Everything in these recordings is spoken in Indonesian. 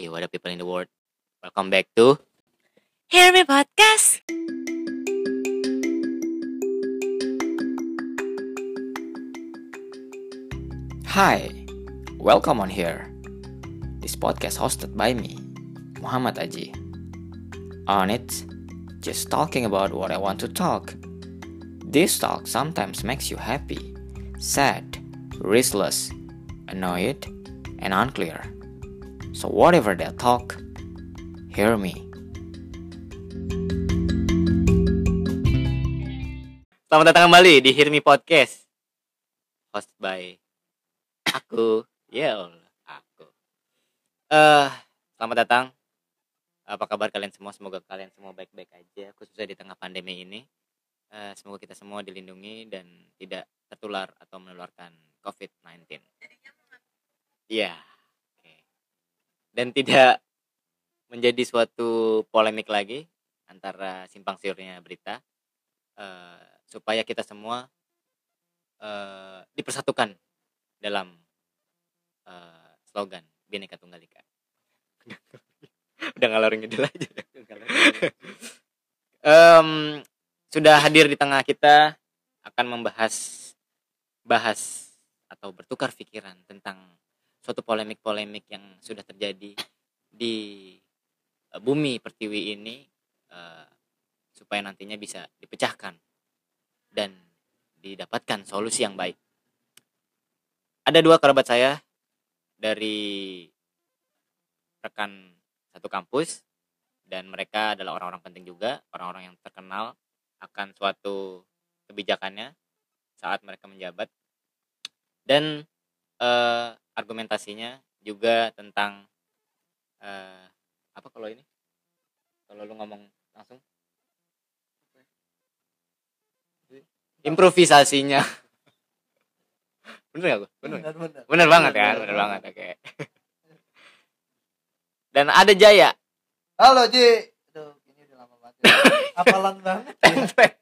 Hey, what up people in the world? Welcome back to Hear Me Podcast. Hi, welcome on here. This podcast hosted by me, Muhammad Aji. On it, just talking about what I want to talk. This talk sometimes makes you happy, sad, restless, annoyed, and unclear. So, whatever they talk, hear me. Selamat datang kembali di Hear Me Podcast. Host by aku, ya aku. Eh, selamat datang. Apa kabar kalian semua? Semoga kalian semua baik-baik aja, khususnya di tengah pandemi ini. Eh, semoga kita semua dilindungi dan tidak tertular atau menularkan COVID-19. Iya. Oke. Dan tidak menjadi suatu polemik lagi antara simpang siurnya berita eh, supaya kita semua eh, dipersatukan dalam eh, slogan Bhinneka Tunggal Ika. Udah ngalor ngidul aja. Em, sudah hadir di tengah kita akan membahas bahas atau bertukar pikiran tentang suatu polemik-polemik yang sudah terjadi di eh, bumi pertiwi ini eh, supaya nantinya bisa dipecahkan dan didapatkan solusi yang baik. Ada dua kerabat saya dari rekan satu kampus dan mereka adalah orang-orang penting juga, orang-orang yang terkenal akan suatu kebijakannya saat mereka menjabat. Dan eh, argumentasinya juga tentang eh, apa kalau ini? Kalau lu ngomong langsung. Improvisasinya. Bener gak gue bener. Bener bener. Bener banget kan? bener banget oke. Dan ada Jaya. Halo Ji. Aduh ini udah lama banget ya. hafalan banget ya. template.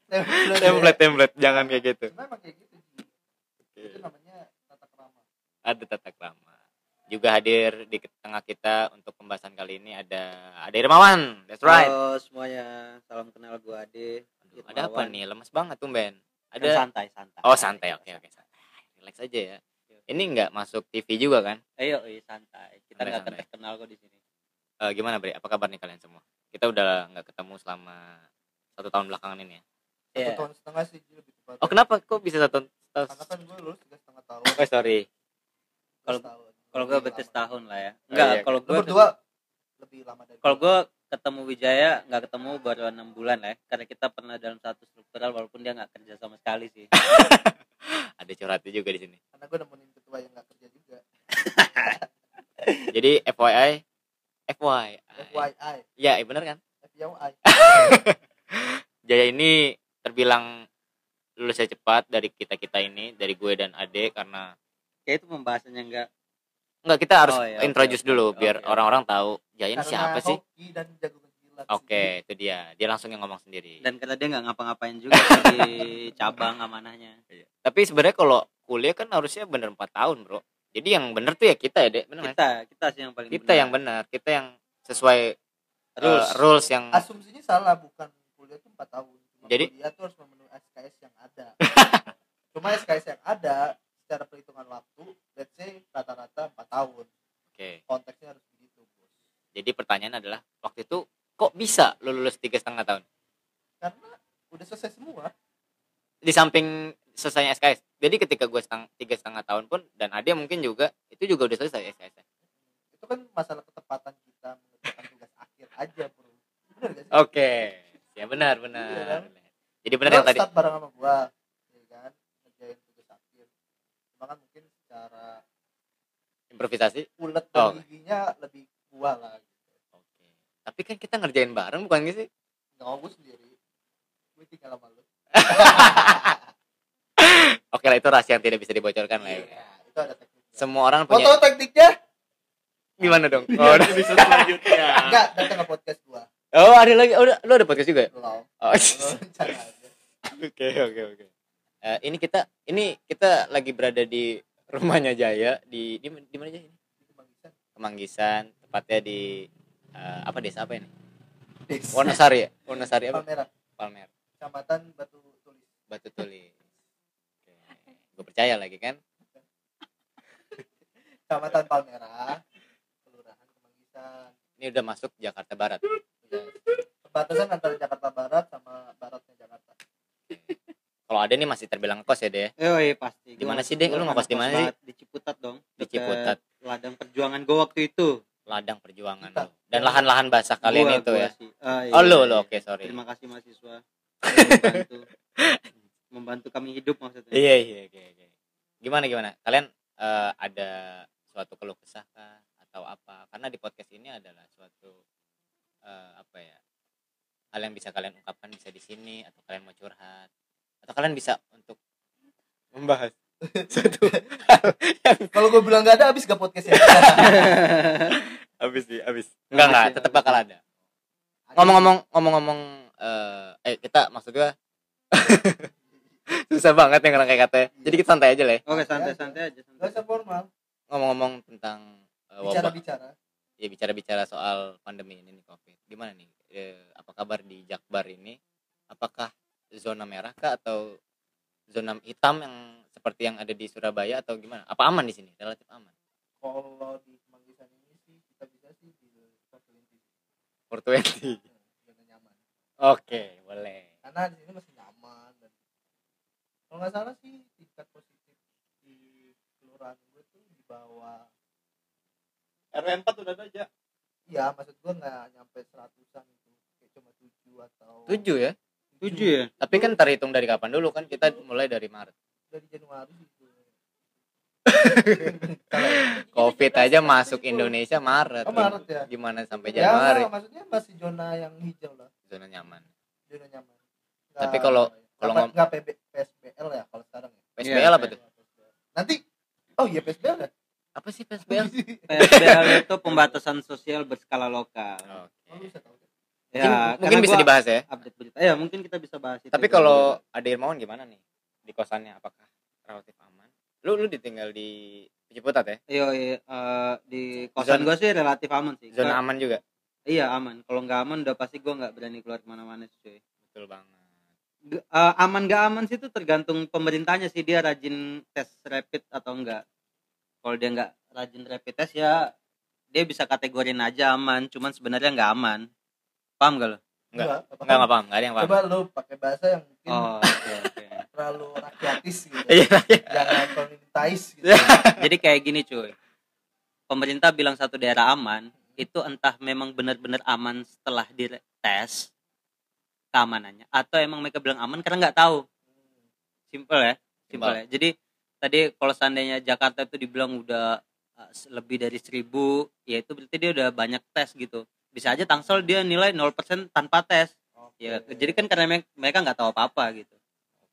Template. Template jangan kayak gitu. Cuma emang kayak gitu itu namanya ada tata krama juga hadir di tengah kita untuk pembahasan kali ini ada ada Irmawan. That's right. Halo semuanya, salam kenal gue Ade. Aduh, ada apa nih? Lemes banget tuh Ben. Kan ada santai santai. oh santai. Oke oke. Santai. Relax aja ya. Ini nggak masuk TV juga kan? Ayo, iya, santai. Kita nggak akan terkenal kok di sini. Eh, gimana Bre? Apa kabar nih kalian semua? Kita udah nggak ketemu selama satu tahun belakangan ini ya? Satu Iya. tahun setengah sih lebih tepat oh kenapa? Kok bisa satu tahun karena kan gue lulus tiga setengah tahun. Oh sorry Kalau-. Kalau gue lama. setahun lah ya. Oh, Enggak, iya. kalau lu gue berdua lebih lama dari kalau gua. gue ketemu Wijaya nggak ketemu baru enam bulan lah ya. Karena kita pernah dalam satu struktural walaupun dia nggak kerja sama sekali sih. ada curhatnya juga di sini karena gue nemenin ketua yang nggak kerja juga jadi FYI FYI FYI ya iya bener kan FYI Jaya ini terbilang lulusnya cepat dari kita kita ini dari gue dan Ade karena Kayak itu pembahasannya enggak Enggak kita harus Oh, iya, introduce oke, dulu oke, biar orang-orang tahu Jaya ini karena siapa sih? Oke itu dia. Dia langsung yang ngomong sendiri. Dan karena dia nggak ngapa-ngapain juga sih di cabang amanahnya. tapi sebenarnya kalau kuliah kan harusnya bener 4 tahun bro. Jadi yang bener tuh ya kita ya dek. Bener? Kita kita sih yang paling kita yang benar kita yang sesuai Rules. rules rules yang asumsinya salah bukan kuliah tuh 4 tahun. Cuma Jadi- kuliah tuh harus memenuhi SKS yang ada. Cuma SKS yang ada secara perhitungan waktu let's say rata-rata 4 tahun. Oke. Konteksnya harus begitu bos. Jadi pertanyaan adalah waktu itu kok bisa lu lulus tiga setengah tahun? Karena udah selesai semua. Di samping selesainya SKS jadi ketika gue seteng tiga setengah tahun pun dan Ade mungkin juga itu juga udah selesai SKS itu kan masalah ketepatan kita mengerjakan tugas akhir aja bro. Bener gak sih? Oke. Ya benar benar. Iya kan? jadi benar Lo yang tadi. start bareng sama gua ya kan ngerjain tugas akhir cuma kan mungkin secara improvisasi ulet Oh. dan giginya lebih gua lah gitu. oke tapi kan kita ngerjain bareng bukan gitu sih nggak gua sendiri gue tinggal sama lu oke lah itu rahasia yang tidak bisa dibocorkan lah ya Iya, itu ada tekniknya semua orang mau punya tahu tekniknya gimana dong oh, udah. Bisa selanjutnya. enggak datang ke podcast gua oh ada lagi oh, lu ada podcast juga ya? belum oh. Oke oke oke. Eh, ini kita ini kita lagi berada di rumahnya Jaya di di, di mana aja ini? Itu Bang Isan. Kemanggisan, tepatnya di eh, apa desa apa ini? Desa. Wonosari ya? Wonosari apa? Palmerah Palmer kecamatan Batu Tulis. Batu Tulis. Gue percaya lagi kan? Kecamatan Palmerah kelurahan Kemanggisan. Ini udah masuk Jakarta Barat. Yes. perbatasan antara Jakarta Barat sama baratnya Jakarta kalau ada nih masih terbilang kos ya deh Oh iya pasti. Di mana sih, Dek? Lu ngekos di mana sih? Di Ciputat dong. Di Ciputat. Ladang perjuangan gue waktu itu. ladang perjuangan lo. dan lahan-lahan basah kalian Gua- itu gua ya sih. Ah, iya, oh lo iya, lo iya. oke sorry Terima kasih mahasiswa. Membantu. membantu kami hidup maksudnya. iya iya oke oke gimana gimana kalian eh, ada suatu keluh kesah kah atau apa karena di podcast ini adalah suatu eh, apa ya hal yang bisa kalian ungkapkan bisa di sini atau kalian mau curhat atau kalian bisa untuk membahas. Satu. Kalau gue bilang gak ada habis gak podcastnya habis sih habis. Enggak enggak ya, tetap bakal ada. Ngomong-ngomong ngomong-ngomong eh eh kita maksud gua susah banget yang kayak katanya jadi kita santai aja lah ya. Oke santai santai aja. gak Santai. usah formal. Ngomong-ngomong tentang eh, bicara wabah. Bicara ya bicara-bicara soal pandemi ini nih covid. Gimana nih? Eh, apa kabar di Jakbar ini? Apakah zona merah kah? Atau zona hitam yang seperti yang ada di Surabaya atau gimana? Apa aman di sini? Relatif aman? Kalau di Kemanggisan ini sih kita bisa sih di Fortwenty for 20 zona nyaman. Oke boleh. Karena di sini masih nyaman dan kalau nggak salah sih tingkat positif di kelurahan gue tuh di bawah RW 4 udah ada aja. iya maksud gue nggak nyampe seratusan itu. Kayak cuma tujuh atau tujuh ya Tujuh ya. tapi kan terhitung dari kapan dulu kan kita mulai dari Maret. Dari Januari gitu covid aja masuk Indonesia Maret. Oh, Maret ya? gimana sampai ya Januari? nggak, maksudnya masih zona yang hijau lah. Zona nyaman. Zona nyaman. Tapi kalau- kalau nggak ngom- nggak PB, PSBL ya kalau sekarang ya. PSBL apa tuh? Nanti oh iya PSBL ya? Apa sih PSBL PSBL itu pembatasan sosial berskala lokal. oh, lu bisa tahu Ya, mungkin bisa dibahas ya update berita. Ya, mungkin kita bisa bahas itu. tapi kalau ada Irmawan gimana nih di kosannya apakah relatif aman lu lu ditinggal di Ciputat ya Iya, iya, eh, di kosan gue sih relatif aman sih. zona aman juga Iya aman. Kalau nggak aman udah pasti gue nggak berani keluar ke mana-mana sih. cuy. betul banget G- eh, aman nggak aman sih itu tergantung pemerintahnya sih dia rajin tes rapid atau enggak. Kalau dia nggak rajin rapid test ya dia bisa kategorin aja aman, cuman sebenarnya nggak aman. Paham gak lo? Enggak. apa enggak enggak paham enggak ada yang paham coba lu pakai bahasa yang mungkin Oh, oke oke. terlalu rakyatis gitu iya iya. jangan komunitais gitu Jadi kayak gini cuy. Pemerintah bilang satu daerah aman, itu entah memang benar-benar aman setelah dites keamanannya atau emang mereka bilang aman karena nggak tahu. Simple ya, simple Simpel. ya. Jadi tadi kalau seandainya Jakarta itu dibilang udah se- lebih dari seribu, ya itu berarti dia udah banyak tes gitu. Bisa aja Tangsel dia nilai 0% tanpa tes. Oke. Ya, jadi kan karena me- mereka nggak tahu apa-apa gitu.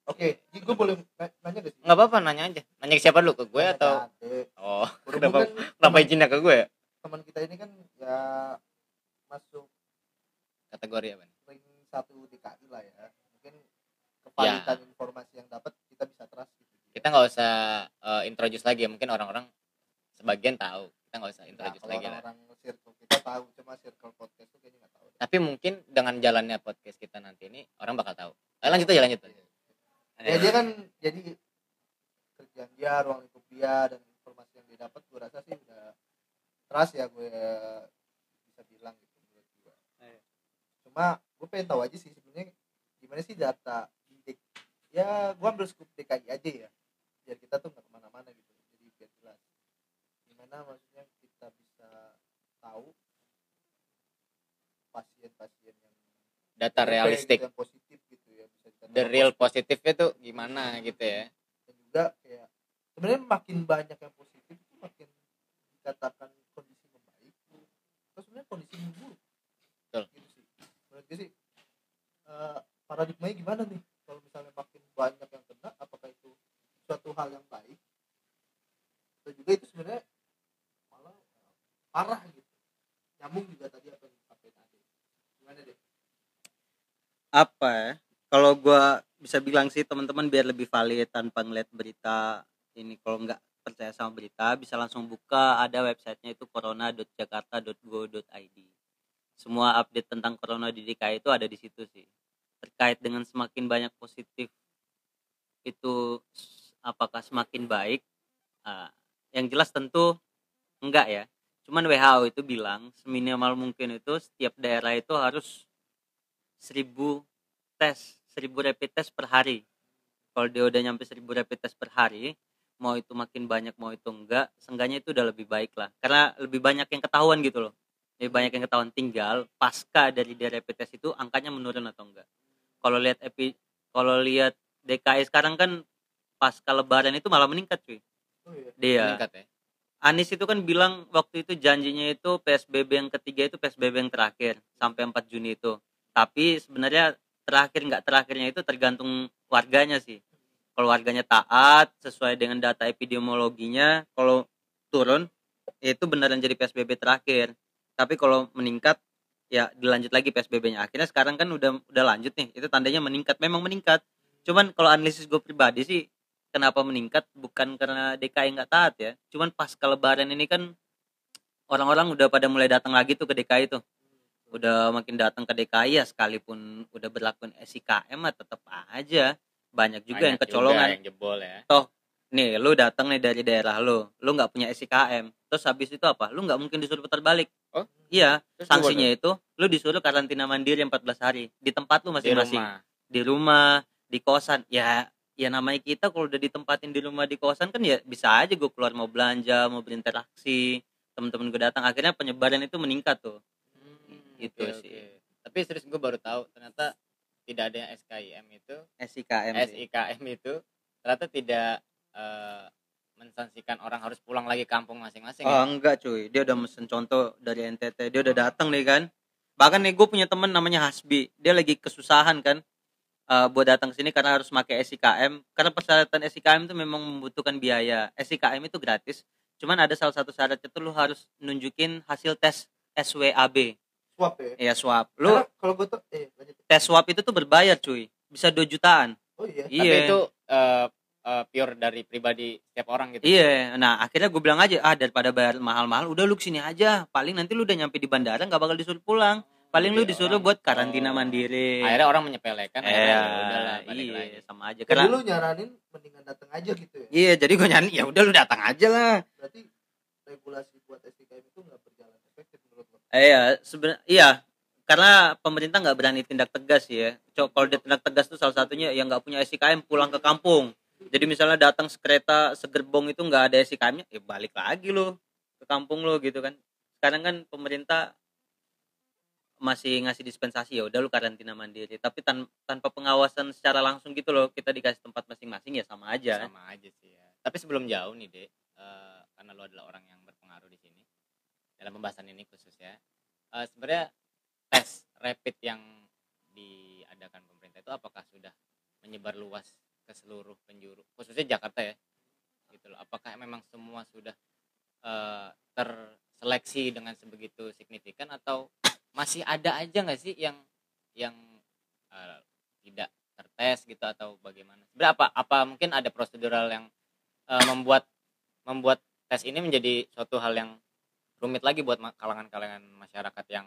oke jadi gue boleh na- nanya gak sih enggak apa-apa nanya aja nanya ke siapa dulu ke gue Nanya ke atau Ade. oh kenapa kan kenapa izinnya ke gue ya teman kita ini kan ya masuk kategori apa nih ring satu DKI lah ya mungkin kevalitan Ya. informasi yang dapat kita bisa trust gitu kita nggak usah eh, introduce lagi ya mungkin orang-orang sebagian tahu kita nggak usah Nah, introduce kalau lagi lah orang-orang circle kita tahu cuma circle podcast tuh kayaknya nggak tahu tapi mungkin dengan jalannya podcast kita nanti ini orang bakal tahu. Eh, lanjut aja lanjut ya dia kan jadi kerjaan dia ruang lingkup dia dan informasi yang dia dapat gue rasa sih udah trust ya gue bisa bilang gitu menurut gue Iya. cuma gue pengen tahu aja sih sebenarnya gimana sih data DK ya gue ambil scoop DKI aja ya biar kita tuh nggak ke mana-mana gitu jadi biar jelas. Gimana maksudnya kita bisa tahu pasien-pasien yang data realistik. yang positif gitu ya bisa the real positif. tuh gimana gitu ya? Dan juga kayak sebenarnya makin banyak yang positif itu makin dikatakan kondisi membaik atau sebenarnya kondisi memburuk. Betul. gitu sih. Menurut gue sih eh, paradigmanya gimana nih? Kalau misalnya makin banyak yang kena apakah itu suatu hal yang baik? Atau juga itu sebenarnya malah eh, parah gitu nyambung juga tadi apa yang disampaikan tadi gimana deh apa ya? Kalau gua bisa bilang sih teman-teman biar lebih valid tanpa ngeliat berita ini kalau nggak percaya sama berita bisa langsung buka ada websitenya itu corona.jakarta.go.id semua update tentang corona di DKI itu ada di situ sih. Terkait dengan semakin banyak positif itu apakah semakin baik? Ah, yang jelas tentu enggak ya cuman WHO itu bilang seminimal mungkin itu setiap daerah itu harus seribu tes seribu rapid test per hari. Kalau dia udah nyampe seribu rapid test per hari mau itu makin banyak mau itu enggak seenggaknya itu udah lebih baik lah. Karena lebih banyak yang ketahuan gitu loh. Lebih banyak yang ketahuan. Tinggal pasca dari dia rapid test itu angkanya menurun atau enggak. Kalau lihat epi kalau lihat DKI sekarang kan pasca lebaran itu malah meningkat cuy. Oh iya. Dia. Meningkat ya Anies itu kan bilang waktu itu janjinya itu PSBB yang ketiga itu PSBB yang terakhir sampai 4 Juni itu. Tapi sebenarnya terakhir nggak terakhirnya itu tergantung warganya sih. Kalau warganya taat sesuai dengan data epidemiologinya, kalau turun itu beneran jadi PSBB terakhir. Tapi kalau meningkat ya dilanjut lagi PSBB-nya. Akhirnya sekarang kan udah udah lanjut nih. Itu tandanya meningkat. Memang meningkat. Cuman kalau analisis gue pribadi sih kenapa meningkat bukan karena DKI nggak taat ya. Cuman pas lebaran ini kan orang-orang udah pada mulai datang lagi tuh ke DKI tuh. Udah makin datang ke DKI ya sekalipun udah berlakuin SIKM mah tetap aja. Banyak juga yang Banyak kecolongan. yang jebol ya. Nih lu datang nih dari daerah lu lu nggak punya SIKM terus habis itu apa? Lu nggak mungkin disuruh putar balik. Oh? iya Terus sanksinya itu lu disuruh karantina mandiri 14 hari. Di tempat lu di masing-masing. rumah. Di rumah di kosan. Ya ya namanya kita kalau udah ditempatin di rumah di kosan kan ya bisa aja gue keluar mau belanja mau berinteraksi temen-temen gue datang. Akhirnya penyebaran itu meningkat tuh. Itu Hmm, Oke, sih. oke. tapi serius gue baru tahu ternyata tidak ada yang SKIM itu. SIKM sih. SIKM itu ternyata tidak eh, mensanksikan orang harus pulang lagi kampung masing-masing oh ya? enggak cuy. Dia udah mesen contoh dari NTT dia udah datang nih kan. Bahkan nih gue punya temen namanya Hasbi. Dia lagi kesusahan kan eh, buat datang ke sini karena harus pakai SIKM karena persyaratan SIKM itu memang membutuhkan biaya. SIKM itu gratis. Cuman ada salah satu syaratnya tuh lu harus nunjukin hasil tes SWAB swab ya? Ya swab lu kalau gue tuh eh lanjut. tes swab itu tuh berbayar cuy. Bisa 2 jutaan. Oh iya? Tapi iya itu eh, eh, pure dari pribadi setiap orang gitu? Iya. Nah akhirnya gue bilang aja ah daripada bayar mahal-mahal udah lu ke sini aja. Paling nanti lu udah nyampe di bandara nggak bakal disuruh pulang paling lu Jadi disuruh orang- buat karantina oh. mandiri. Akhirnya orang menyepelekan eh, akhirnya ya udahlah balik iya lagi. sama aja. Jadi karena lu nyaranin mendingan datang aja gitu ya? Iya jadi gue nyanyi ya udah lu datang aja lah. Berarti regulasi buat SDKM itu nggak berjalan efektif menurut lo Eh, iya sebenarnya iya. Karena pemerintah nggak berani tindak tegas ya. Cok, kalau dia tindak tegas tuh salah satunya yang nggak punya SIKM pulang ke kampung. Jadi misalnya datang sekereta segerbong itu nggak ada SIKM-nya ya balik lagi lo ke kampung lo gitu kan. Sekarang kan pemerintah masih ngasih dispensasi ya udah lu karantina mandiri. Tapi tan- tanpa pengawasan secara langsung gitu loh kita dikasih tempat masing-masing ya sama aja. Sama aja sih ya. Tapi sebelum jauh nih dek eh, karena lo adalah orang yang berpengaruh di sini dalam pembahasan ini khususnya eh, sebenarnya tes rapid yang diadakan pemerintah itu apakah sudah menyebar luas ke seluruh penjuru khususnya Jakarta ya? Gitu loh. Apakah memang semua sudah eh, terseleksi dengan sebegitu signifikan atau masih ada aja nggak sih yang yang eh, tidak tertes gitu atau bagaimana? Berapa apa mungkin ada prosedural yang eh, membuat membuat tes ini menjadi suatu hal yang rumit lagi buat kalangan-kalangan masyarakat yang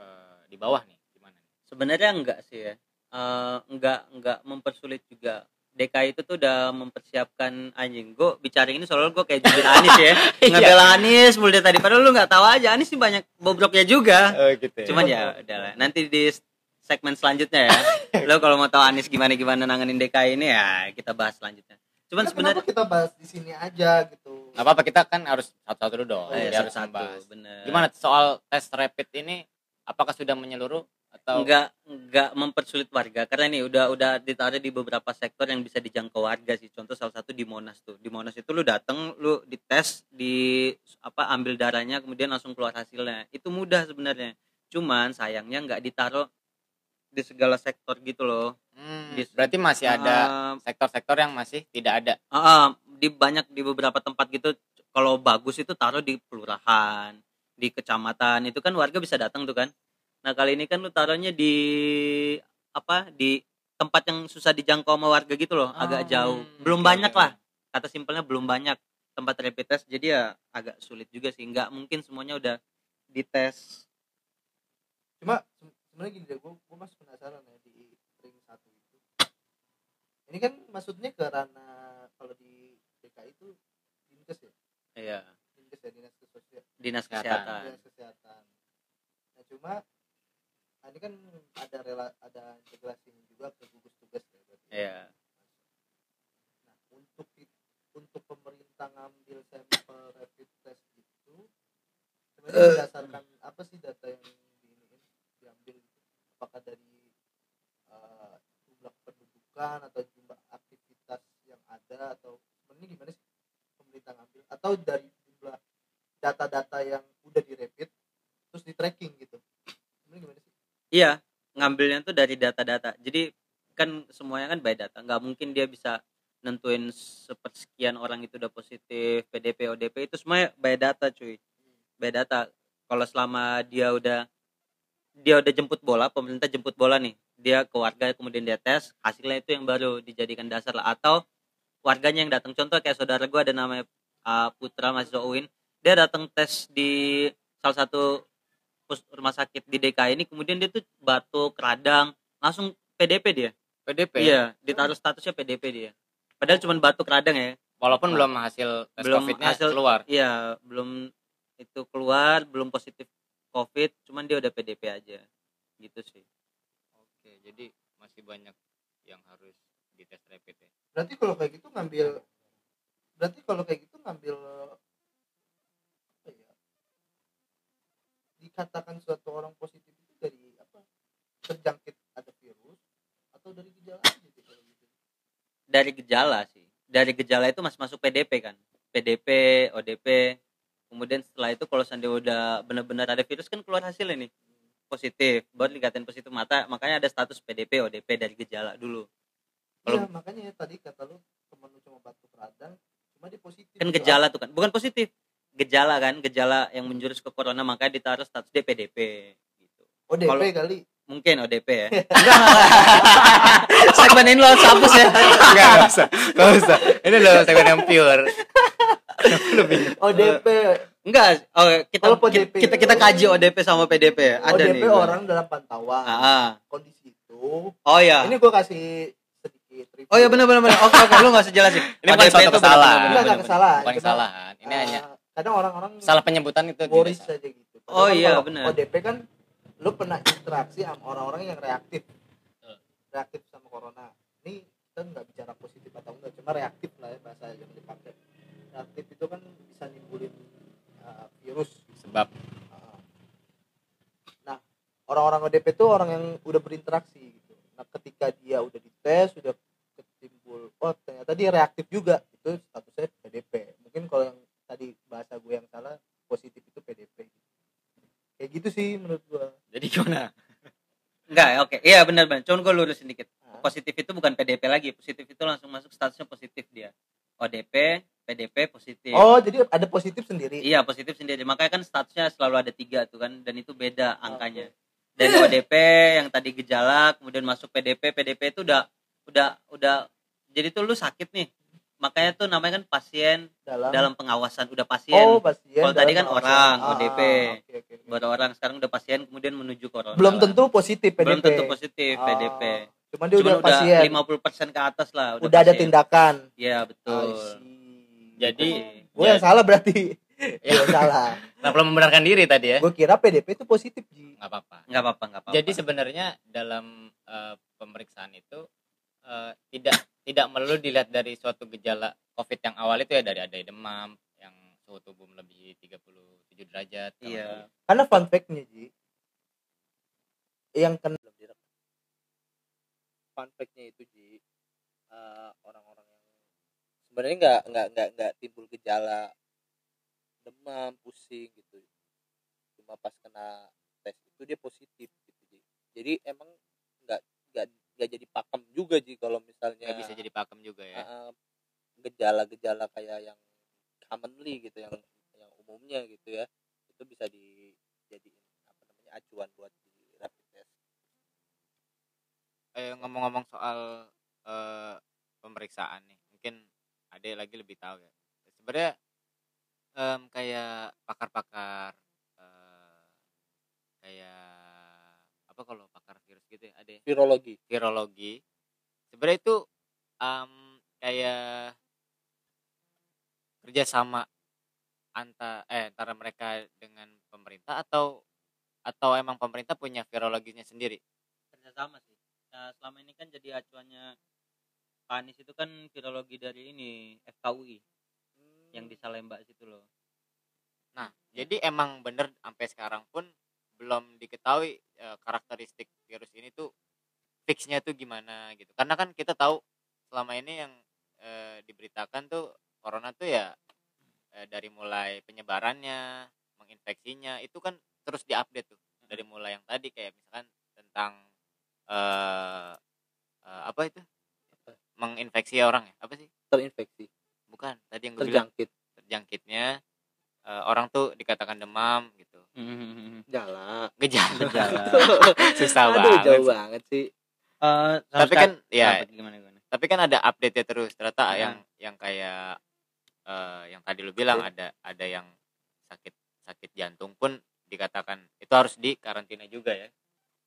eh, di bawah nih? Gimana sebenarnya enggak sih ya. Eh, enggak enggak mempersulit juga DKI itu tuh udah mempersiapkan anjing. Gue bicara ini soalnya gue kayak jubir Anis ya. Ngebela Anis mulai dari tadi. Padahal lu nggak tahu aja Anis sih banyak bobroknya juga. Oh, gitu ya. cuman ya udahlah nanti di segmen selanjutnya ya. Lo kalau mau tahu Anis gimana gimana nanganin DKI ini ya kita bahas selanjutnya. Cuman Nah, sebenarnya kita bahas di sini aja gitu? Nggak apa-apa kita kan harus satu-satu dulu dong. Oh, Jadi harus satu bener. Gimana soal tes rapid ini? Apakah sudah menyeluruh atau enggak enggak mempersulit warga. Karena ini udah udah ditaruh di beberapa sektor yang bisa dijangkau warga sih. Contoh salah satu di Monas tuh. Di Monas itu lu datang lu dites di apa ambil darahnya kemudian langsung keluar hasilnya. Itu mudah sebenarnya. Cuman sayangnya nggak ditaruh di segala sektor gitu loh. Hmm, Di- berarti masih ada Ah, sektor-sektor yang masih tidak ada? Ah, di banyak di beberapa tempat gitu. Kalau bagus itu taruh di kelurahan di kecamatan. Itu kan warga bisa datang tuh kan nah kali ini kan lu taruhnya di apa di tempat yang susah dijangkau sama warga gitu loh agak Oh, jauh. belum oke, banyak lah. kata simpelnya belum banyak tempat rapid test jadi ya agak sulit juga sih. Nggak mungkin semuanya udah dites. Cuma se- sebenarnya gini deh gue gue masih penasaran ya di ring satu itu. Ini kan maksudnya ke ranah kalau di DKI itu dinkes ya? Iya. Dinkes ya dinas sosial dinas Kesehatan. kesehatan. Dinas kesehatan. Nah cuma ini kan ada rela ada integrasi juga ke gugus tugas ya berarti. iya. Nah untuk untuk pemerintah ngambil sampel rapid test itu sebenarnya berdasarkan apa sih data yang diiniin diambil apakah dari eh, jumlah pendudukan atau jumlah aktivitas yang ada atau sebenarnya gimana sih pemerintah ngambil? Atau dari jumlah data-data yang udah di rapid terus di tracking gitu? Sebenarnya gimana sih iya ngambilnya tuh dari data-data. Jadi kan semuanya kan by data. Nggak mungkin dia bisa nentuin sepersekian orang itu udah positif PDP ODP itu semuanya by data cuy. By data. Kalau selama dia udah dia udah jemput bola pemerintah jemput bola nih. Dia ke warga kemudian dia tes hasilnya itu yang baru dijadikan dasar lah. Atau warganya yang datang. Contoh kayak saudara gue ada namanya uh, Putra mahasiswa UIN dia datang tes di salah satu pus- rumah sakit di DKI ini kemudian dia tuh batuk radang langsung PDP dia. PDP iya ditaruh statusnya PDP dia. Padahal cuma batuk radang ya. Walaupun belum hasil tes Belum covidnya hasil- keluar. iya belum itu keluar belum positif covid cuman dia udah PDP aja. Gitu sih. Oke jadi masih banyak yang harus dites rapid ya? Berarti kalau kayak gitu ngambil berarti kalau kayak gitu ngambil apa ya dikatakan suatu orang positif itu dari apa? Terjangkit ada virus atau dari gejala aja sih kalau gitu? Dari gejala sih. Dari gejala itu masih masuk PDP kan. PDP ODP kemudian setelah itu kalau seandainya udah benar-benar ada virus kan keluar hasilnya nih positif. Baru dikatain positif mata. Makanya ada status PDP ODP dari gejala dulu. Iya Kalau- makanya ya tadi kata lu temen lu cuma batuk radang cuma dia positif kan Gitu. gejala tuh kan. Bukan positif gejala kan gejala yang menjurus ke corona makanya ditaruh status dia PDP gitu ODP kalau- kali mungkin ODP ya enggak segmen ini lo hapus ya Enggak, enggak usah. Enggak usah. Ini loh segmen yang pure. ODP enggak oh, kita, PDP kita kita kaji ODP sama PDP ya ada ODP nih orang dalam pantauan Ah, kondisi itu oh ya ini gua kasih sedikit review. oh ya benar benar benar oke oke lu nggak usah jelasin Ini bukan suatu kesalahan. Enggak, enggak benar-benar. kesalahan. Bukan kesalahan. Ini eh, hanya kadang orang-orang salah penyebutan itu worries tidak. aja gitu. Oh Padahal iya, kalau benar. ODP kan lu pernah interaksi sama orang-orang yang reaktif. Reaktif sama corona. Ini kita nggak bicara positif atau enggak, cuma reaktif lah ya bahasa yang dipakai. Reaktif itu kan bisa nimbulin uh, virus. Sebab Uh, Nah, orang-orang ODP itu orang yang udah berinteraksi gitu. Nah, ketika dia udah dites, sudah ketimbul, oh ternyata dia reaktif juga, itu statusnya PDP. Mungkin kalau yang tadi bahasa gue yang salah, positif itu PDP. Kayak gitu sih menurut gue. jadi gimana? enggak oke iya benar benar cuman gue lurusin dikit Nah, positif itu bukan PDP lagi positif itu langsung masuk statusnya positif dia ODP PDP positif Oh, jadi ada positif sendiri. Iya positif sendiri. Makanya kan statusnya selalu ada tiga tuh kan, dan itu beda angkanya. Oke. Dari ODP yang tadi gejala, kemudian masuk PDP, PDP itu udah udah udah jadi tuh lu sakit nih. Makanya tuh namanya kan pasien Dalam, dalam pengawasan, udah pasien. oh, pasien. Kalau tadi kan pengawasan. orang, Ah, ODP. oke, oke, oke. Baru orang sekarang udah pasien kemudian menuju corona. Belum tentu positif PDP. belum tentu positif Ah, PDP. Cuman dia Cuman udah, pasien. 50% ke atas lah Udah, ada pasien. tindakan. Iya, betul. Jadi gue yang salah berarti. Gue yang salah. Nah, belum membenarkan diri tadi ya. Gue kira PDP itu positif, Ji. Nggak apa-apa. nggak apa-apa, apa-apa. Jadi sebenarnya dalam eh, pemeriksaan itu eh, tidak tidak melulu dilihat dari suatu gejala COVID yang awal itu ya dari ada demam yang suhu tubuh melebihi 37 derajat. kalau Iya. Karena fun fact-nya, Ji. Yang kena fun fact-nya itu, Ji. eh, orang-orang yang sebenarnya nggak nggak nggak nggak timbul gejala demam, pusing gitu. Cuma pas kena tes itu dia positif gitu, Ji. Jadi emang nggak nggak nggak jadi pakem juga, Ji, kalau misalnya nggak bisa jadi pakem juga ya. uh, gejala-gejala kayak yang commonly gitu yang yang umumnya gitu ya itu bisa dijadiin apa namanya acuan buat di rapid test Eh, ngomong-ngomong soal eh, pemeriksaan nih, mungkin ada lagi lebih tahu ya. Sebenarnya em, kayak pakar-pakar eh, kayak apa kalau pakar gitu ya ada ya? virologi. Virologi. Sebenarnya itu em, kayak kerjasama antara eh antara mereka dengan pemerintah atau atau emang pemerintah punya virologinya sendiri? Kerjasama sih. Nah, selama ini kan jadi acuannya Pak Anies itu kan virologi dari ini FKUI yang di Salemba situ loh. Nah, jadi emang bener sampai sekarang pun belum diketahui eh, karakteristik virus ini tuh fixnya tuh gimana gitu. Karena kan kita tahu selama ini yang eh, diberitakan tuh corona tuh ya eh, dari mulai penyebarannya, menginfeksinya itu kan terus diupdate tuh. Dari mulai yang tadi kayak misalkan tentang eh eh, apa itu? Menginfeksi orang ya? Apa sih? Terinfeksi. Bukan tadi yang gue bilang. Terjangkit. Terjangkitnya eh, orang tuh dikatakan demam gitu. Jala gejala. Gejala. susah aduh banget jauh sih. banget sih. Eh, tapi kan ya gimana gimana? tapi kan ada update ya terus. Ternyata Hmm. yang yang kayak eh, yang tadi lu bilang ada ada yang sakit sakit jantung pun dikatakan itu harus di karantina juga ya.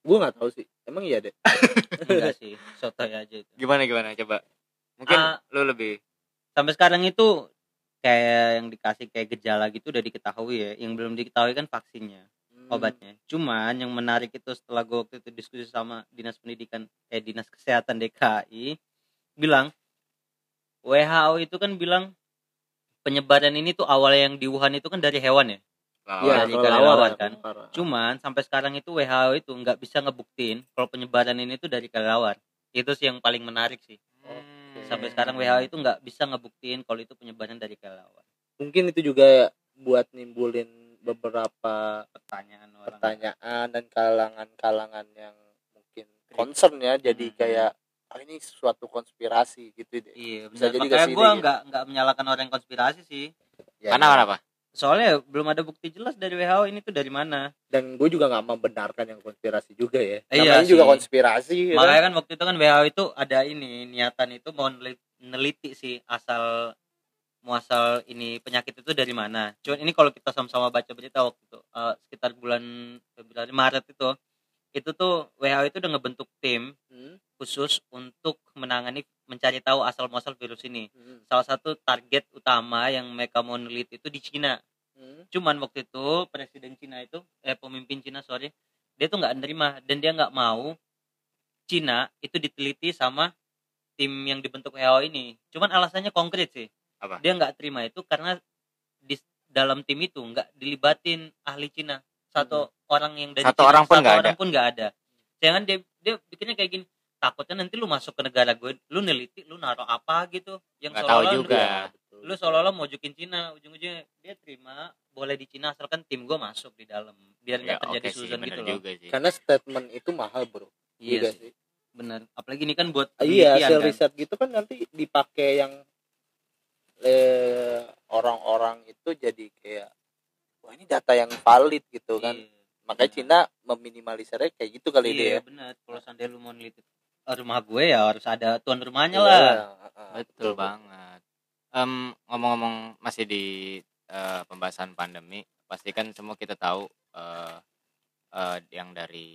Gue nggak tahu sih. Emang iya deh enggak sih. Sotoy aja itu. Gimana gimana? Coba. Mungkin Ah. lu lebih sampai sekarang itu kayak yang dikasih kayak gejala gitu udah diketahui ya yang belum diketahui kan vaksinnya Hmm. obatnya cuman yang menarik itu setelah gue waktu itu diskusi sama dinas pendidikan eh dinas kesehatan DKI bilang WHO itu kan bilang penyebaran ini tuh awalnya yang di Wuhan itu kan dari hewan ya Iya, dari kelelawar kan. parah. cuman sampai sekarang itu WHO itu nggak bisa ngebuktiin kalau penyebaran ini tuh dari kelelawar itu sih yang paling menarik sih Hmm. Sampai sekarang WHO itu nggak bisa ngebuktiin kalau itu penyebaran dari kelelawar mungkin itu juga buat nimbulin beberapa pertanyaan orang pertanyaan dan kalangan-kalangan yang mungkin concern ya jadi Hmm. kayak ah ini suatu konspirasi gitu deh Iya, Bisa benar. jadi Makanya gue gitu. nggak nggak menyalahkan orang yang konspirasi sih. Ya, karena ya. kenapa Soalnya belum ada bukti jelas dari WHO ini tuh dari mana. dan gue juga nggak membenarkan yang konspirasi juga ya Iya namanya juga sih. konspirasi ya Makanya kan? kan waktu itu kan WHO itu ada ini niatan itu mau nelit- neliti sih asal muasal ini penyakit itu dari mana. Cuman ini kalau kita sama-sama baca berita waktu itu eh, sekitar bulan Februari Maret itu itu tuh WHO itu udah ngebentuk tim Hmm, khusus untuk menangani mencari tahu asal muasal virus ini. hmm, Salah satu target utama yang mereka mau neliti itu di Cina. hmm. cuman waktu itu presiden Cina itu eh pemimpin Cina sorry dia tuh nggak nerima dan dia nggak mau Cina itu diteliti sama tim yang dibentuk WHO ini cuman alasannya konkret sih Apa? dia nggak terima itu karena di dalam tim itu nggak dilibatin ahli Cina satu orang yang dari Satu Cina, orang pun satu nggak orang pun nggak ada. Jangan dia dia bikinnya kayak gini takutnya nanti lu masuk ke negara gue lu neliti lu naruh apa gitu yang Nggak tahu juga. Ya, betul. lu seolah-olah mau jukin Cina ujung-ujungnya dia terima boleh di Cina asalkan tim gue masuk di dalam biar ya nggak terjadi oke sih susun gitu loh. juga sih. Karena statement itu mahal bro. Iya Juga sih. bener. Apalagi ini kan buat Ah, iya hasil kan. riset gitu kan nanti dipakai yang eh, orang-orang itu jadi kayak wah ini data yang valid gitu kan. Iya, makanya benar. Cina meminimalisirnya kayak gitu kali iya dia ya. bener kalau seandainya lu mau neliti eh, rumah gue ya harus ada tuan rumahnya Iya, lah. betul banget. Em, ngomong-ngomong masih di eh, pembahasan pandemi pasti kan semua kita tahu eh, eh, yang dari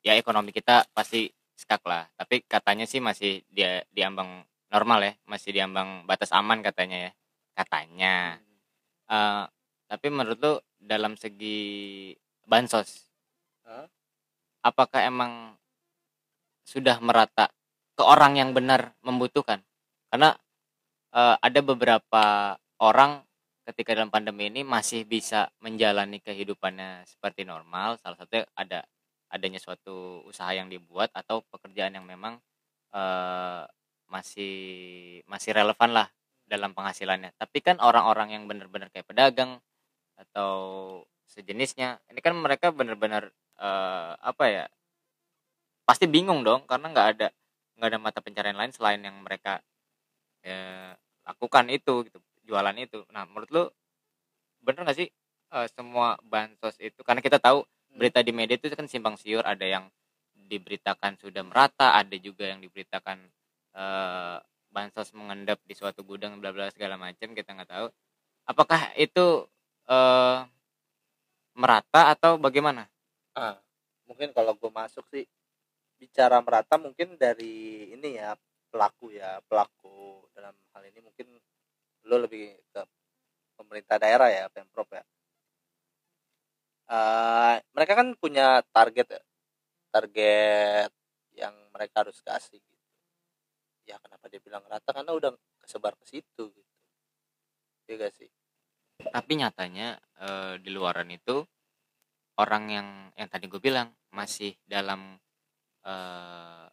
ya ekonomi kita pasti skak lah. Tapi katanya sih masih dia diambang normal ya masih diambang batas aman katanya ya. Katanya. Eh, tapi menurut lu dalam segi bansos. Apakah emang sudah merata ke orang yang benar membutuhkan? Karena eh, ada beberapa orang ketika dalam pandemi ini masih bisa menjalani kehidupannya seperti normal. Salah satunya ada adanya suatu usaha yang dibuat atau pekerjaan yang memang eh, masih masih relevan lah dalam penghasilannya. Tapi kan orang-orang yang benar-benar kayak pedagang atau sejenisnya. Ini kan mereka benar-benar eh, apa ya pasti bingung dong karena nggak ada nggak ada mata pencarian lain selain yang mereka eh, lakukan itu gitu jualan itu. Nah menurut lu bener nggak sih eh, semua bansos itu? Karena kita tahu berita di media itu kan simpang siur ada yang diberitakan sudah merata ada juga yang diberitakan eh, bansos mengendap di suatu gudang bla bla segala macam kita nggak tahu. Apakah itu eh merata atau bagaimana? Ah mungkin kalau gue masuk sih bicara merata mungkin dari ini ya pelaku ya pelaku. Dalam hal ini mungkin lo lebih ke pemerintah daerah ya pemprov ya. Eh, mereka kan punya target ya target yang mereka harus kasih gitu. Ya kenapa dia bilang rata karena udah kesebar ke situ gitu. Ya gak sih tapi nyatanya eh, di luaran itu orang yang yang tadi gue bilang masih dalam eh,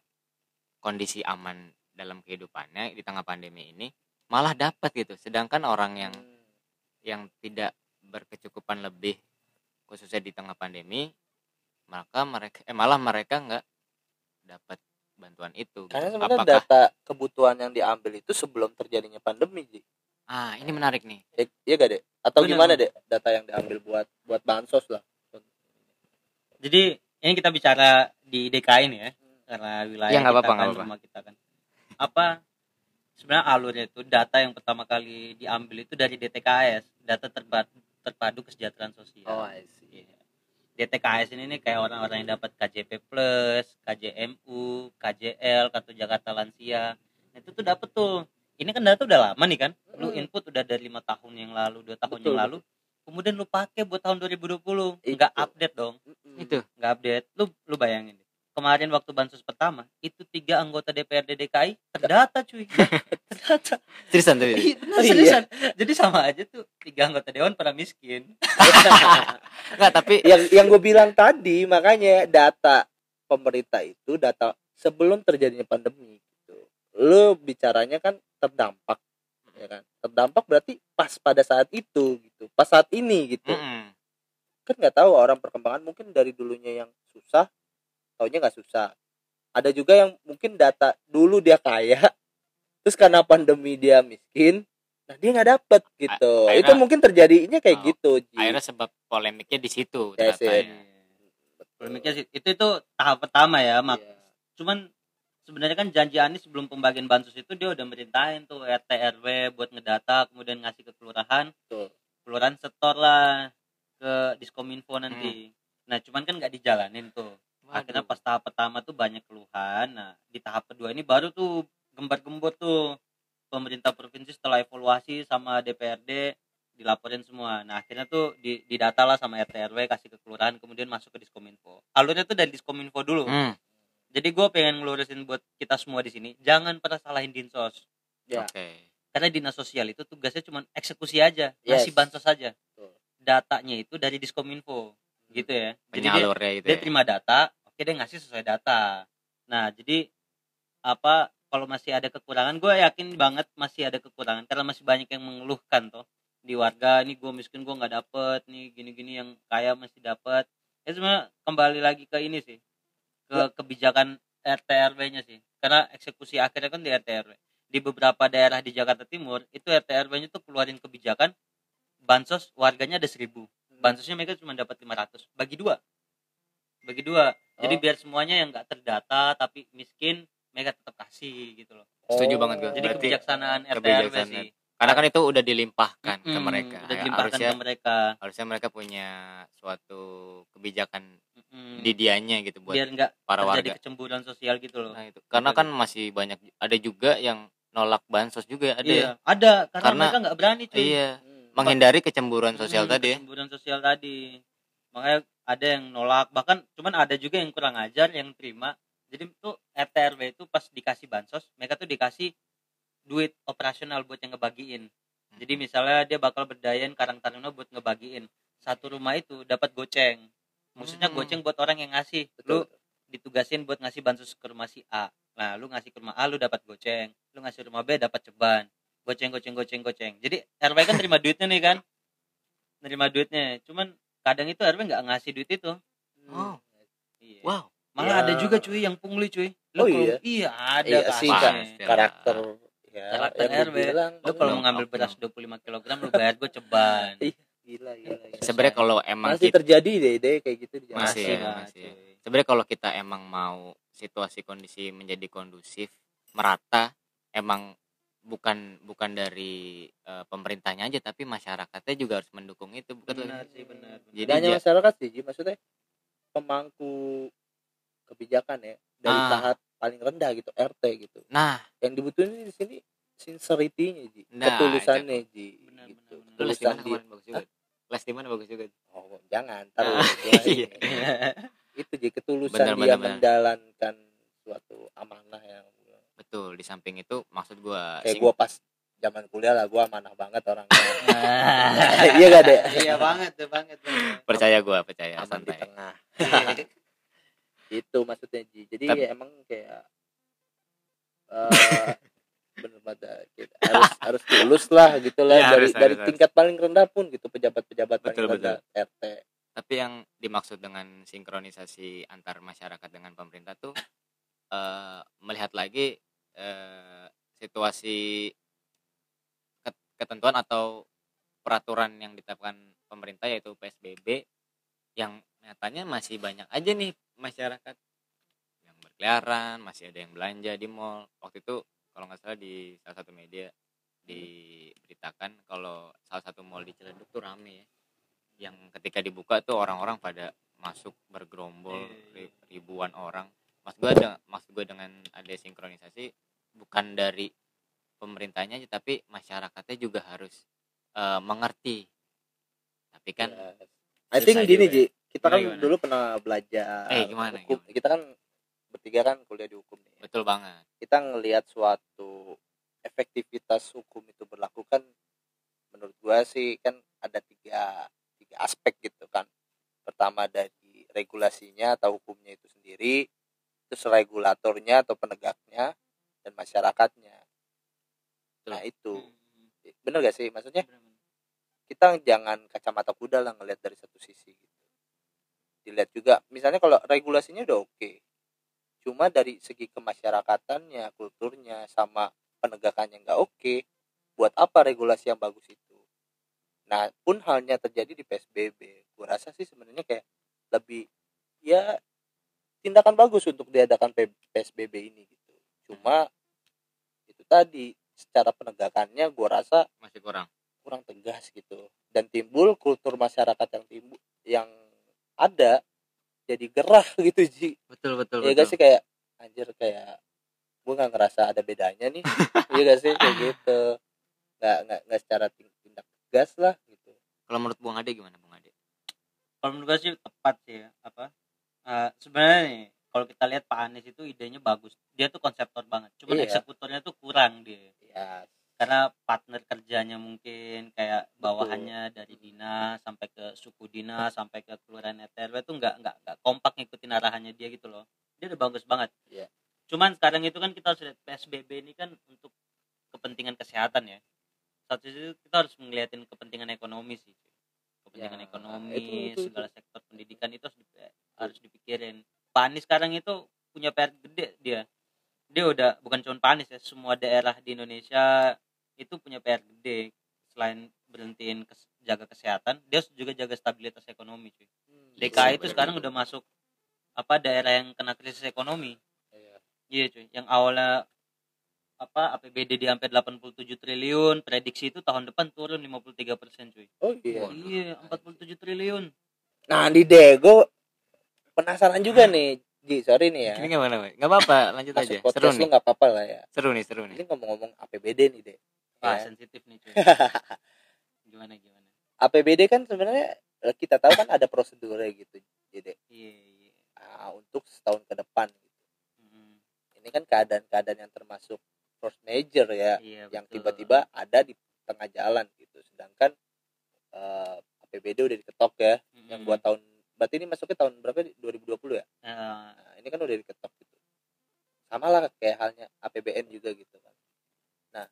kondisi aman dalam kehidupannya di tengah pandemi ini malah dapat gitu sedangkan orang yang Hmm. yang tidak berkecukupan lebih khususnya di tengah pandemi maka mereka eh malah mereka nggak dapat bantuan itu gitu. karena sebenarnya apakah data kebutuhan yang diambil itu sebelum terjadinya pandemi Ji. Ah ini menarik nih Ya, iya gak dek? Atau Bener, gimana dek? Data yang diambil buat buat bansos lah. Jadi ini kita bicara di DKI nih ya, karena wilayah Ya, kita apa-apa, kan, nggak apa-apa. rumah kita kan. Apa sebenarnya alurnya itu data yang pertama kali diambil itu dari DTKS, data terpadu, terpadu kesejahteraan sosial. Oh, I see. Iya. DTKS ini nih kayak orang-orang yang dapat KJP Plus, KJMU, KJL, kartu Jakarta Lansia. Nah, itu tuh dapat tuh. Ini kan data udah lama nih kan. Lu Hmm. input udah dari lima tahun yang lalu, dua tahun Betul, yang lalu. Kemudian lu pakai buat tahun 2020. Itu. Enggak update dong itu nggak update lu lu bayangin deh. kemarin waktu bansos pertama itu tiga anggota DPRD DKI terdata cuy terdata seriusan tuh iya. seriusan. jadi sama aja tuh tiga anggota dewan pada miskin nggak tapi yang yang gue bilang tadi makanya data pemerintah itu data sebelum terjadinya pandemi. Lu bicaranya kan terdampak ya kan. Terdampak berarti pas pada saat itu gitu. Pas saat ini gitu. mm-mm. kan nggak tahu orang perkembangan mungkin dari dulunya yang susah taunya nggak susah ada juga yang mungkin data dulu dia kaya terus karena pandemi dia miskin nah dia nggak dapet gitu A- itu akhirnya- mungkin terjadinya kayak Oh, gitu Ji. akhirnya sebab polemiknya di situ Yes, ya. polemiknya sih itu itu tahap pertama ya mak Iya. cuman sebenarnya kan janji Anies sebelum pembagian bansos itu dia udah merintahin tuh RT RW buat ngedata kemudian ngasih ke kelurahan. Betul. kelurahan setor lah ke diskominfo nanti. Nah cuman kan nggak dijalanin tuh. Akhirnya pas tahap pertama tuh banyak keluhan. Nah di tahap kedua ini baru tuh gembar-gembor tuh pemerintah provinsi setelah evaluasi sama DPRD dilaporin semua. Nah akhirnya tuh di, didata lah sama RT RW kasih ke kelurahan kemudian masuk ke diskominfo. Alurnya tuh dari diskominfo dulu. Hmm, jadi gue pengen ngelurusin buat kita semua di sini jangan pernah salahin dinsos Ya. oke karena dinas sosial itu tugasnya cuma eksekusi aja Yes. ngasih bansos saja Betul. datanya itu dari diskominfo gitu ya jadi dia, penyalurnya itu dia ya. terima data oke dia ngasih sesuai data nah jadi apa kalau masih ada kekurangan gue yakin banget masih ada kekurangan karena masih banyak yang mengeluhkan toh di warga ini gue miskin gue nggak dapet nih gini-gini yang kaya masih dapet ya sebenarnya kembali lagi ke ini sih ke kebijakan RT RW-nya sih. Karena eksekusi akhirnya kan di RT RW di beberapa daerah di Jakarta Timur itu RT RW-nya tuh keluarin kebijakan bansos warganya ada seribu. Bansosnya mereka cuma dapat 500 bagi dua. Bagi dua. Jadi Oh. biar semuanya yang nggak terdata tapi miskin mereka tetap kasih gitu loh. Setuju banget gue. jadi Berarti kebijaksanaan RT RW sih. Karena kan itu udah dilimpahkan ke Mm-mm, mereka udah Ya, dilimpahkan harusnya ke mereka. harusnya mereka punya suatu kebijakan Mm-mm. di dianya gitu buat biar nggak para terjadi warga. kecemburuan sosial gitu loh. Nah itu. Karena kan masih banyak ada juga yang nolak bansos juga ada iya ya? ada. Karena, Karena- mereka nggak berani cuy. iya Hmm. menghindari kecemburuan sosial Hmm, tadi ya? kecemburuan sosial tadi. Makanya ada yang nolak. Bahkan cuman ada juga yang kurang ajar yang terima. Jadi tuh RT RW itu pas dikasih bansos mereka tuh dikasih duit operasional buat yang ngebagiin. Jadi misalnya dia bakal berdayain Karang Taruna buat ngebagiin. Satu rumah itu dapat goceng maksudnya Hmm. goceng buat orang yang ngasih Betul. lu ditugasin buat ngasih bansos ke rumah si A nah lu ngasih ke rumah A lu dapat goceng lu ngasih rumah B dapat ceban goceng goceng goceng goceng jadi RW kan terima duitnya nih kan nerima duitnya cuman kadang itu RW nggak ngasih duit itu Oh. Iya. wow malah Ya. ada juga cuy yang pungli cuy Oh, kalau- iya? iya ada Iya sih. Kak. karakter ya Karakter RW. lu kalau Oknum, mau ngambil beras 25 kg lu bayar gue ceban Iya. Gila gila, gila. sebenarnya kalau emang masih kita terjadi deh deh kayak gitu di Jakarta. Masih, lah, masih. sebenarnya kalau kita emang mau situasi kondisi menjadi kondusif merata emang bukan bukan dari eh, pemerintahnya aja tapi masyarakatnya juga harus mendukung itu bukan benar sih benar benar. Jadi Tidak hanya masyarakat sih Ji. maksudnya pemangku kebijakan ya dari Ah. tahap paling rendah gitu RT gitu nah yang dibutuhin di sini sincerity-nya Ji Nah, ketulusannya Ji Benar, gitu benar, benar. Lu les di mana di kemarin bagus juga les di mana bagus juga oh jangan taruh Ah, iya. itu Ji ketulusan Benar, dia benar. menjalankan suatu amanah yang betul di samping itu maksud gua kayak sing- gua pas zaman kuliah lah gua amanah banget orangnya Ah. iya gak deh iya banget tuh banget banget. percaya gua percaya aman di santai tengah itu maksudnya Ji jadi Tapi- emang kayak eh bener pada kita harus harus tulus lah gitu lah. Iya, dari harus, dari harus, tingkat paling rendah pun gitu pejabat-pejabat paling Betul, rendah. RT tapi yang dimaksud dengan sinkronisasi antar masyarakat dengan pemerintah tuh eh, melihat lagi eh, situasi ket- ketentuan atau peraturan yang ditetapkan pemerintah yaitu PSBB yang nyatanya masih banyak aja nih masyarakat. Yang berkeliaran masih ada yang belanja di mall. Waktu itu kalau nggak salah di salah satu media diberitakan kalau salah satu mall di Ciledug tuh rame ya yang ketika dibuka tuh orang-orang pada masuk bergerombol Iya, iya. ri- ribuan orang mas gue ada maksud gue dengan ada sinkronisasi bukan dari pemerintahnya aja tapi masyarakatnya juga harus eh, mengerti tapi kan Yes. I think gini. Ji kita Gimana, kan gimana? dulu pernah belajar Eh, gimana, hukum gimana? kita kan bertiga kan kuliah di hukum nih betul banget. Kita ngelihat suatu efektivitas hukum itu berlaku kan menurut gua sih kan ada tiga tiga aspek gitu kan. Pertama dari regulasinya atau hukumnya itu sendiri terus regulatornya atau penegaknya dan masyarakatnya. Nah itu. Hmm, bener gak sih? Maksudnya kita jangan kacamata kuda lah ngelihat dari satu sisi gitu. Dilihat juga misalnya kalau regulasinya udah oke cuma dari segi kemasyarakatannya kulturnya sama penegakannya nggak oke buat apa regulasi yang bagus itu? Nah pun halnya terjadi di psbb gua rasa sih sebenarnya kayak lebih ya tindakan bagus untuk diadakan psbb ini gitu. Cuma itu tadi secara penegakannya gua rasa masih kurang. kurang tegas gitu. Dan timbul kultur masyarakat yang timbul yang ada jadi gerah gitu ji. Betul betul ya gak sih kayak anjir kayak gue nggak ngerasa ada bedanya nih. Iya gak sih kayak gitu. Nggak nggak nggak secara tindak tegas lah gitu. Kalau menurut Bung Ade gimana Bung Ade? Kalau menurut gue sih tepat sih ya apa Eh, sebenarnya nih kalau kita lihat Pak Anies itu idenya bagus. Dia tuh konseptor banget cuman Iya. eksekutornya tuh kurang dia. Ya karena partner kerjanya mungkin kayak bawahannya dari dinas sampai ke suku dinas sampai ke kelurahan RT RW tuh nggak nggak nggak kompak ngikutin arahannya dia gitu loh. Dia udah bagus banget. Iya. cuman sekarang itu kan kita harus lihat PSBB ini kan untuk kepentingan kesehatan ya. Satu sisi kita harus ngeliatin kepentingan ekonomi sih. Kepentingan Ya, ekonomi itu- itu- segala sektor pendidikan itu harus harus dipikirin. Pak Anies sekarang itu punya PR gede dia. Dia udah bukan cuma Pak Anies ya semua daerah di Indonesia itu punya PR gede selain berhentiin kes- jaga kesehatan dia juga jaga stabilitas ekonomi cuy. DKI itu bener, sekarang udah masuk apa daerah yang kena krisis ekonomi. Iya. iya cuy yang awalnya apa APBD di hampir 87 triliun prediksi itu tahun depan turun 53 persen cuy. Oh iya. Iya 47 triliun. Nah di deh gue penasaran juga nih Ji sorry nih ya. Ini gimana nggak apa-apa lanjut masuk aja. seru nih. nggak apa-apa lah ya. Seru nih seru nih. Ini ngomong-ngomong APBD nih deh ah Ya. sensitif nih cuy. Gimana gimana? APBD kan sebenarnya eh, kita tahu kan ada prosedurnya gitu jadi iya iya. Ah, untuk setahun ke depan gitu. Mm, ini kan keadaan-keadaan yang termasuk force major ya iya yang betul. tiba-tiba ada di tengah jalan gitu. Sedangkan eh, APBD udah diketok ya Mm, yang buat tahun berarti ini masuknya tahun berapa 2020 ya? Eh, nah, ini kan udah diketok gitu. Sama lah kayak halnya APBN juga gitu kan. Nah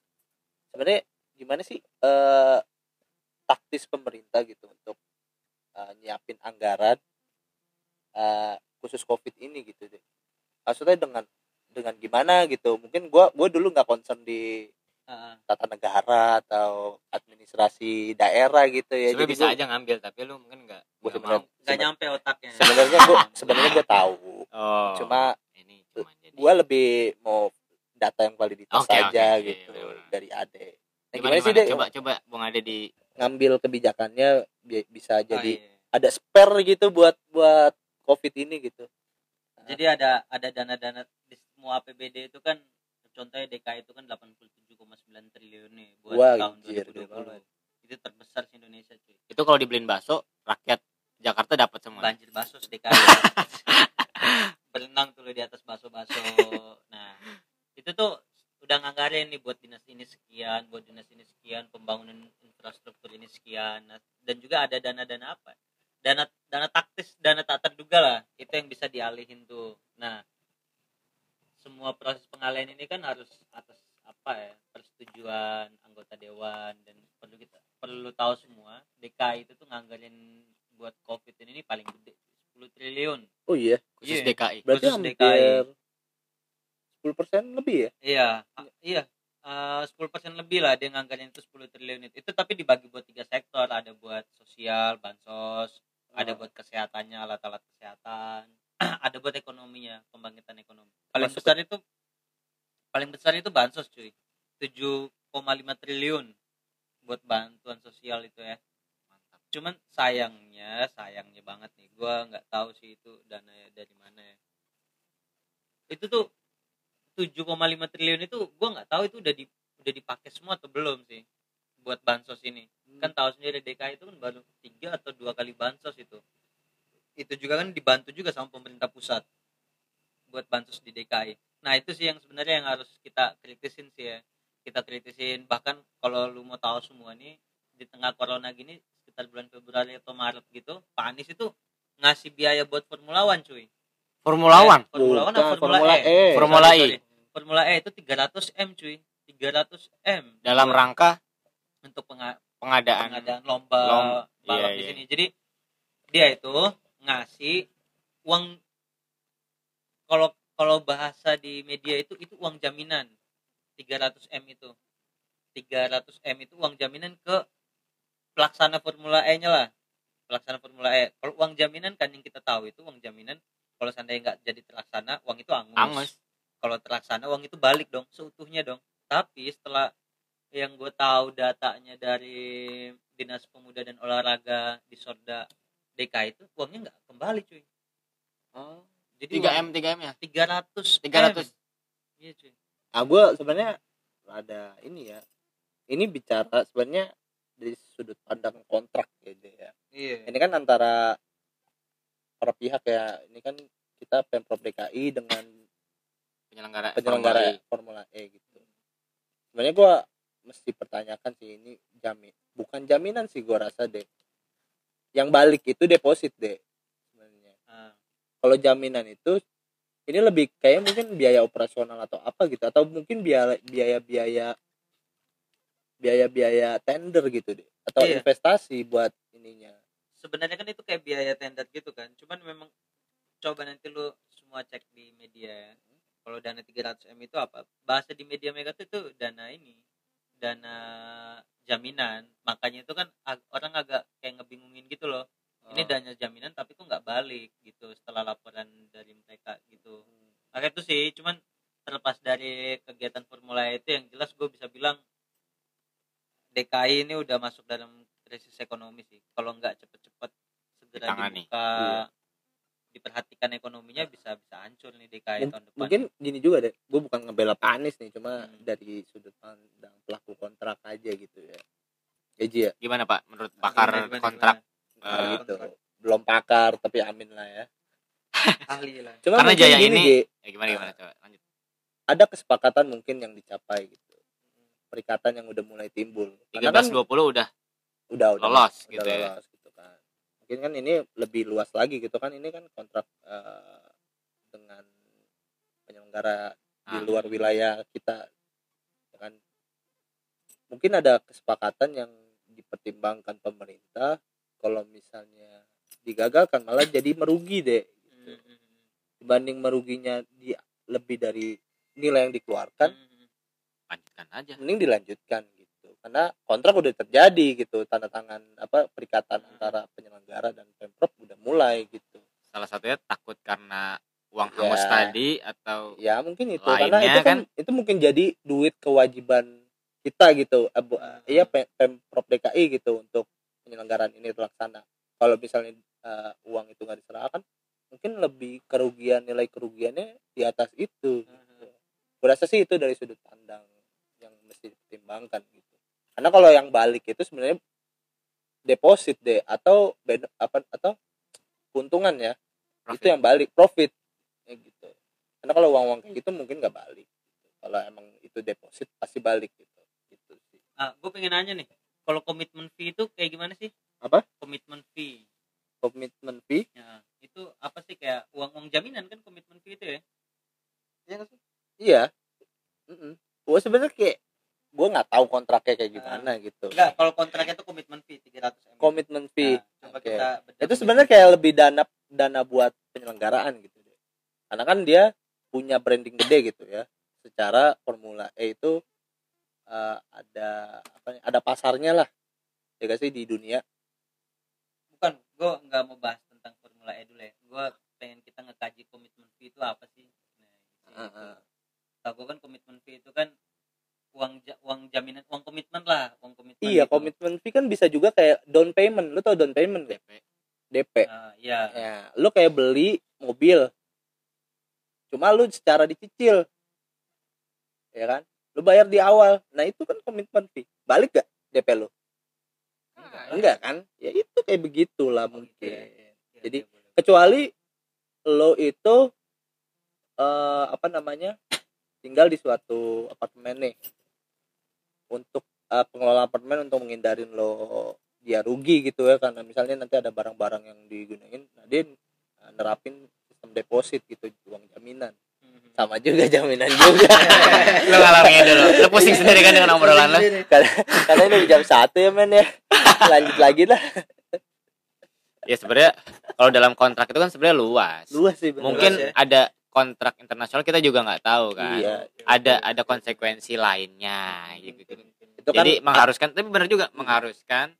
sebenarnya gimana sih eh taktis pemerintah gitu untuk eh, nyiapin anggaran eh, khusus covid ini gitu deh? Maksudnya dengan dengan gimana gitu? Mungkin gua gua dulu nggak concern di tata negara atau administrasi daerah gitu ya. Sebenarnya bisa gua- aja ngambil tapi lu mungkin nggak Gua nggak sebenarnya- nggak nyampe otaknya. sebenarnya gua sebenarnya gua tahu. Oh cuma ini cuma jadi gua lebih mau data yang validitas Oke, aja oke, iya, gitu bener-bener. dari Ade nah, gimana, gimana sih deh coba coba bung ade di ngambil kebijakannya bi- bisa Oh, jadi iya. ada spare gitu buat buat covid ini gitu Jadi ada ada dana-dana di semua APBD itu kan contohnya DKI itu kan 87,9 triliun nih buat Wah, tahun gede 2020. banget. Itu terbesar di Indonesia cuy. itu kalau dibeliin bakso rakyat Jakarta dapat semua Banjir bakso DKI. Berenang tuh di atas bakso-bakso. Nganggarin nih buat dinas ini sekian, buat dinas ini sekian, pembangunan infrastruktur ini sekian. Nah, dan juga ada dana-dana apa? Dana dana taktis, dana tak terduga lah. Itu yang bisa dialihin tuh. Nah, semua proses pengalihan ini kan harus atas apa ya? persetujuan anggota dewan dan perlu kita perlu tahu semua DKI itu tuh nganggarin buat covid ini paling gede 10 triliun oh iya khusus Iya. DKI berarti Khusus hampir DKI. 10% lebih ya Iya, iya. Eh, Sepuluh persen lebih lah dia nganggarin itu 10 triliun itu. Itu tapi dibagi buat tiga sektor, ada buat sosial, bansos, ada buat kesehatannya, alat-alat kesehatan, ada buat ekonominya, pembangkitan ekonomi. Paling Masuk besar itu paling besar itu bansos, cuy. 7,5 triliun buat bantuan sosial itu ya. mantap Cuman sayangnya, sayangnya banget nih, gua nggak tahu sih itu dana dari mana ya. Itu tuh 7,5 triliun itu gua nggak tahu itu udah di udah dipakai semua atau belum sih buat bansos ini. Kan tahu sendiri DKI itu kan baru tiga atau dua kali bansos itu. Itu juga kan dibantu juga sama pemerintah pusat buat bansos di DKI. Nah, itu sih yang sebenarnya yang harus kita kritisin sih ya. Kita kritisin bahkan kalau lu mau tahu semua nih di tengah corona gini sekitar bulan Februari atau Maret gitu, Pak Anies itu ngasih biaya buat Formula One cuy. Formula Eh, One Formula One Formula, Formula E? E. Formula Sorry, E. Formula E itu 300 M cuy. 300 M. Dalam rangka? Untuk penga- pengadaan. pengadaan lomba Lom- balap iya, di iya. sini. Jadi dia itu ngasih uang kalau kalau bahasa di media itu itu uang jaminan. 300 M itu. 300 M itu uang jaminan ke pelaksana Formula E nya lah. Pelaksana Formula E. Kalau uang jaminan kan yang kita tahu itu uang jaminan. Kalau seandainya nggak jadi terlaksana uang itu angus, angus kalau terlaksana uang itu balik dong seutuhnya dong. Tapi setelah yang gue tahu datanya dari dinas pemuda dan olahraga di Sorda DKI itu uangnya nggak kembali cuy. Jadi 3 m 3 m ya? 300 300 iya cuy. Nah gue sebenarnya ada ini ya. Ini bicara sebenarnya dari sudut pandang kontrak gitu ya. Iya. Ini kan antara para pihak ya. Ini kan kita pemprov DKI dengan penyelenggara penyelenggara Formula E. Formula E gitu. Sebenarnya gue mesti pertanyakan sih ini jamin bukan jaminan sih gue rasa deh yang balik itu deposit deh sebenarnya. Ah, kalau jaminan itu ini lebih kayak mungkin biaya operasional atau apa gitu atau mungkin biaya biaya biaya biaya biaya tender gitu deh atau Iya. investasi buat ininya. Sebenarnya kan itu kayak biaya tender gitu kan. Cuman memang coba nanti lu semua cek di media. Kalau dana 300 m itu apa bahasa di media mereka tuh itu dana ini dana jaminan makanya itu kan ag- orang agak kayak ngebingungin gitu loh ini Oh. dana jaminan tapi kok nggak balik gitu setelah laporan dari mereka gitu makanya itu sih cuman terlepas dari kegiatan formula E itu yang jelas gue bisa bilang DKI ini udah masuk dalam krisis ekonomi sih kalau nggak cepet-cepet segera Ditangani. dibuka Iya. Diperhatikan ekonominya bisa bisa hancur nih DKI Mung- tahun depan. mungkin gini juga deh gue bukan ngebela Pak Anies nih cuma Hmm. dari sudut pandang pelaku kontrak aja gitu ya. Eji ya? Gimana pak? Menurut pakar Gimana, gimana, kontrak gimana? Eh, gitu. Belum pakar tapi amin lah ya. Ahli lah. Cuma Karena Jaya gini ini- Ji, ya gimana gimana? Coba lanjut. Ada kesepakatan mungkin yang dicapai gitu. Perikatan yang udah mulai timbul. Karena 13 kan 20 udah udah udah. lolos udah gitu ya. lolos gitu. kan mungkin kan ini lebih luas lagi gitu kan. Ini kan kontrak eh, dengan penyelenggara di Ah. luar wilayah kita ya kan. Mungkin ada kesepakatan yang dipertimbangkan pemerintah kalau misalnya digagalkan malah jadi merugi deh gitu. Hmm, dibanding meruginya di lebih dari nilai yang dikeluarkan Hmm, lanjutkan aja. mending dilanjutkan karena kontrak udah terjadi gitu tanda tangan apa perikatan Hmm. antara penyelenggara dan pemprov udah mulai gitu. Salah satunya takut karena uang Ya. hangus tadi atau ya mungkin itu. Lainnya karena itu kan, kan- itu mungkin jadi duit kewajiban kita gitu eh, bu- iya Pem- pemprov DKI gitu untuk penyelenggaraan ini terlaksana. Kalau misalnya eh, uang itu nggak diserahkan mungkin lebih kerugian nilai kerugiannya di atas itu gitu. Gua rasa sih itu dari sudut pandang yang mesti dipertimbangkan gitu karena kalau yang balik itu sebenarnya deposit deh atau beda apa atau keuntungan ya. Itu yang balik profit. Ya gitu. Karena kalau uang uang kayak gitu mungkin nggak balik. Gitu. kalau emang itu deposit pasti balik gitu. Gitu sih. Ah gue pengen nanya nih kalau komitmen fee itu kayak gimana sih? Apa? komitmen fee. Komitmen fee? Ya itu apa sih? Kayak uang uang jaminan kan komitmen fee itu ya? Iya nggak sih? Iya. Mm gue sebenarnya kayak gue nggak tahu kontraknya kayak gimana gitu. Enggak kalau kontraknya itu komitmen fee 300 m komitmen fee. Nah, coba Oke. kita itu sebenarnya kayak lebih dana dana buat penyelenggaraan gitu karena kan dia punya branding gede gitu ya. Secara Formula E itu eh, ada apa ada pasarnya lah. Ya gak sih di dunia. Bukan gue nggak mau bahas tentang formula E dulu ya. Gue pengen kita ngekaji komitmen fee itu apa sih? Nah. Heeh. Tahu gue kan komitmen fee itu kan uang uang jaminan uang komitmen lah uang komitmen iya gitu. komitmen fee kan bisa juga kayak down payment. Lu tau down payment gak? DP DP Ah, iya. Ya lu kayak beli mobil. Cuma lu secara dicicil. Ya kan? Lu bayar di awal. Nah itu kan komitmen fee. Balik gak DP lu? Enggak. Enggak kan? Ya itu kayak begitulah Oh, gitu mungkin. ya. Iya, Jadi, iya, boleh. kecuali lo itu eh apa namanya? Tinggal di suatu apartemen nih untuk eh, pengelola apartemen untuk menghindarin lo dia rugi gitu ya karena misalnya nanti ada barang-barang yang digunain nah dia eh, nerapin sistem deposit gitu uang jaminan. Mhm. sama juga jaminan juga. Lu ngalamin dulu lu. Pusing sendiri kan dengan obrolan lu. Karena, karena ini jam satu ya men ya. Lanjut lagi lah. Ya sebenarnya kalau dalam kontrak itu kan sebenarnya luas. Luas sih bener. mungkin Luas ya. ada kontrak internasional kita juga nggak tahu kan iya ada ada konsekuensi lainnya gitu, gitu. itu kan jadi mengharuskan tapi benar juga mengharuskan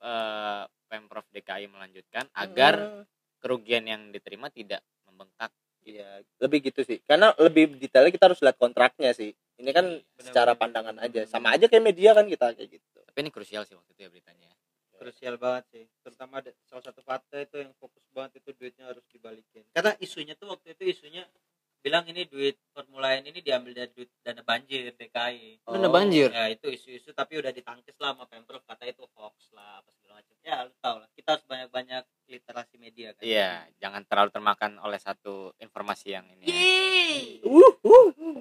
eh, pemprov DKI melanjutkan agar Hmm. kerugian yang diterima tidak membengkak Iya, lebih gitu sih. Karena lebih detailnya kita harus lihat kontraknya sih. Ini kan Benar, secara pandangan aja. Sama aja kayak media kan kita kayak gitu. tapi ini krusial sih waktu itu ya beritanya krusial banget sih terutama ada salah satu fakta itu yang fokus banget itu duitnya harus dibalikin karena isunya tuh waktu itu isunya bilang ini duit Formula ini diambil dari duit dana banjir DKI Dana banjir? ya itu isu-isu tapi udah ditangkis lah sama pemprov kata itu hoax lah apa segala macam ya lu tau lah kita harus banyak-banyak literasi media kan iya jangan terlalu termakan oleh satu informasi yang ini ya. Yeay. Uh, uh, uh.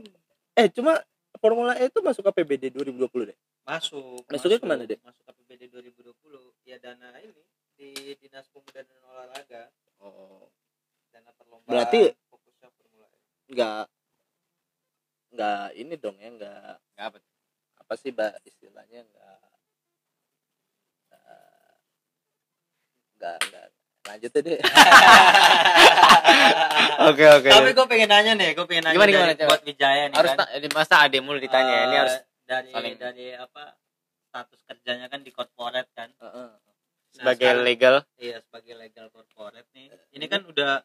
Eh, cuma Formula E itu masuk APBD 2020 deh. masuk Masuknya masuk, ke mana, Dek? masuk APBD 2020 ya dana ini di dinas pemuda dan olahraga Oh. dana perlombaan Berarti- fokusnya Formula E Enggak enggak ini dong ya, enggak Nggak apa apa sih Mbak istilahnya enggak enggak enggak, enggak. Lanjut aja deh. oke oke tapi gue pengen nanya nih gue pengen nanya Gimana, dari gimana, coba? buat Wijaya nih harus kan ta- masa adek mulu ditanya ini Eh, harus dari saling- dari apa status kerjanya kan di corporate kan Heeh. Nah, sebagai sekarang- legal iya sebagai legal corporate nih ini kan udah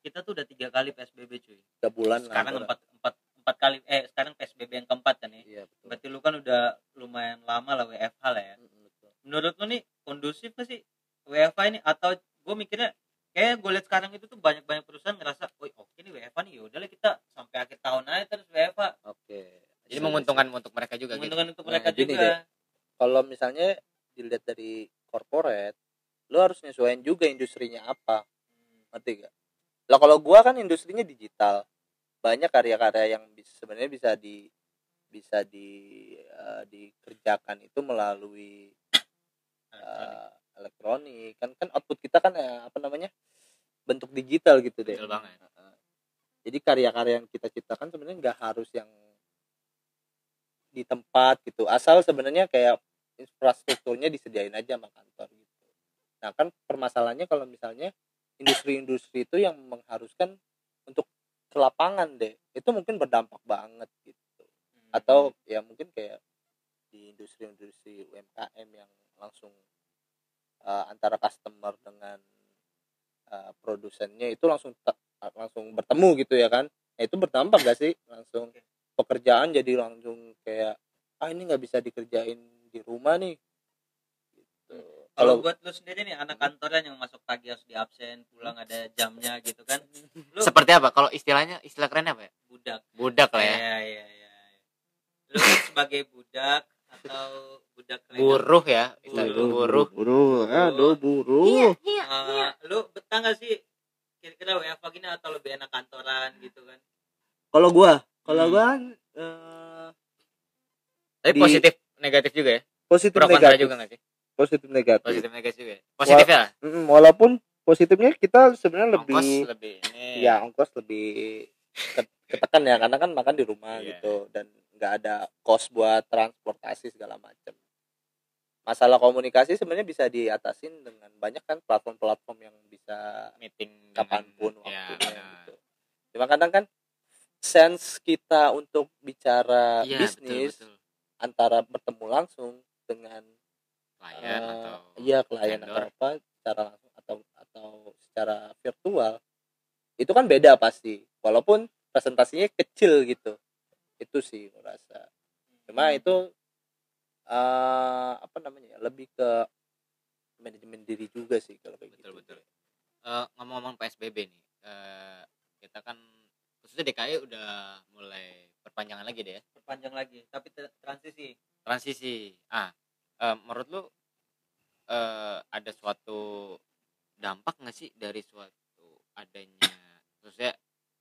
kita tuh udah tiga kali psbb cuy Tiga bulan lah. sekarang antara. empat empat empat kali eh sekarang psbb yang keempat kan ya Iya, betul. berarti lu kan udah lumayan lama lah WFH lah ya betul. menurut lu nih kondusif gak sih WFH ini atau mikirnya kayak gue lihat sekarang itu tuh banyak banyak perusahaan ngerasa, woi oke nih WFH nih yaudah lah kita sampai akhir tahun aja terus WFH Oke. jadi menguntungkan untuk mereka juga gitu menguntungkan untuk Nah, mereka gini juga deh. Kalau misalnya dilihat dari corporate, lo harus nyesuaiin juga industrinya apa. ngerti gak? Lah kalau gua kan industrinya digital, banyak karya-karya yang sebenarnya bisa di bisa di eh, dikerjakan itu melalui elektronik kan kan output kita kan eh, apa namanya bentuk digital gitu deh. Betul banget. Jadi karya-karya yang kita ciptakan sebenarnya nggak harus yang di tempat gitu, asal sebenarnya kayak infrastrukturnya disediain aja sama kantor gitu. Nah kan permasalahannya kalau misalnya industri-industri itu yang mengharuskan untuk ke lapangan deh, itu mungkin berdampak banget gitu. Atau ya mungkin kayak di industri-industri UMKM yang langsung eh, antara customer dengan eh, produsennya itu langsung langsung bertemu gitu ya kan? Nah, itu berdampak gak sih? Langsung pekerjaan jadi langsung kayak ah ini nggak bisa dikerjain di rumah nih. Gitu. kalau kalau buat lu sendiri nih anak kantoran yang masuk pagi harus di absen pulang ada jamnya gitu kan? Lu seperti apa? Kalau istilahnya istilah kerennya apa ya? Budak. Budak lah ya. Iya, iya, iya. Lu sebagai budak atau budak legal? buruh ya Buruh. buruh buruh aduh buruh Iya, iya, Eh, iya. lu betah gak sih kira-kira WFH gini atau lebih enak kantoran gitu kan? kalau gua kalau Hmm. gua eh, tapi Di- positif negatif juga ya positif pro negatif juga nggak sih positif negatif positif negatif juga ya positifnya lah Mm, walaupun positifnya kita sebenarnya lebih ongkos lebih ini ya ongkos lebih ke- ketekan ya karena kan makan di rumah Iya. gitu dan nggak ada kos buat transportasi segala macam masalah komunikasi sebenarnya bisa diatasin dengan banyak kan platform-platform yang bisa meeting dengan- kapan pun ya, waktunya benar. gitu. Cuma kadang kan sense kita untuk bicara Iya, bisnis betul, betul. antara bertemu langsung dengan klien eh, atau iya klien atau apa secara langsung atau atau secara virtual itu kan beda pasti. Walaupun presentasinya kecil gitu itu sih merasa cuma Hmm. itu eh apa namanya ya lebih ke manajemen diri juga sih kalau kayak betul gitu. betul. Eh, ngomong-ngomong psbb nih eh, kita kan khususnya DKI udah mulai perpanjangan lagi deh ya. Perpanjang lagi, tapi transisi. transisi. Ah eh, menurut lu eh, ada suatu dampak nggak sih dari suatu adanya khususnya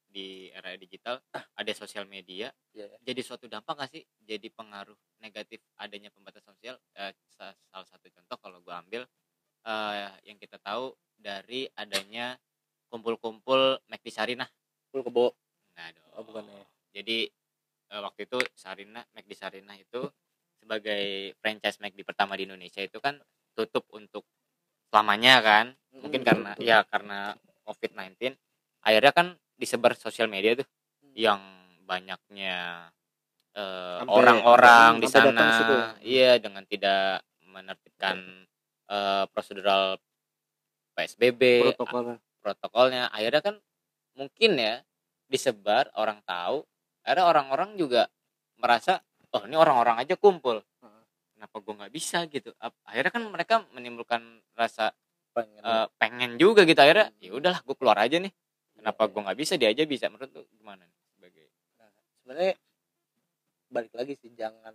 di era digital ada sosial media Iya. jadi suatu dampak nggak sih jadi pengaruh negatif adanya pembatasan sosial Eh, sa- salah satu contoh kalau gua ambil eh, yang kita tahu dari adanya kumpul-kumpul McD Sarinah full kebo nah. Oh, bukan ya. jadi eh, waktu itu Sarinah McD Sarinah itu sebagai franchise McD pertama di Indonesia itu kan tutup untuk selamanya kan mungkin Mm, karena ya karena COVID-19 akhirnya kan disebar sosial media tuh yang banyaknya Sampai- orang-orang di sampai datang sana. iya dengan tidak menertibkan eh, prosedural PSBB protokolnya. protokolnya. Akhirnya kan mungkin ya disebar orang tahu. Akhirnya orang-orang juga merasa oh ini orang-orang aja kumpul. Kenapa gue nggak bisa? gitu. Akhirnya kan mereka menimbulkan rasa pengen. eh, pengen juga gitu. Akhirnya Hmm. ya udahlah gue keluar aja nih kenapa gue nggak bisa dia aja bisa. Menurut lu gimana nih sebagai? Sebenarnya balik lagi sih jangan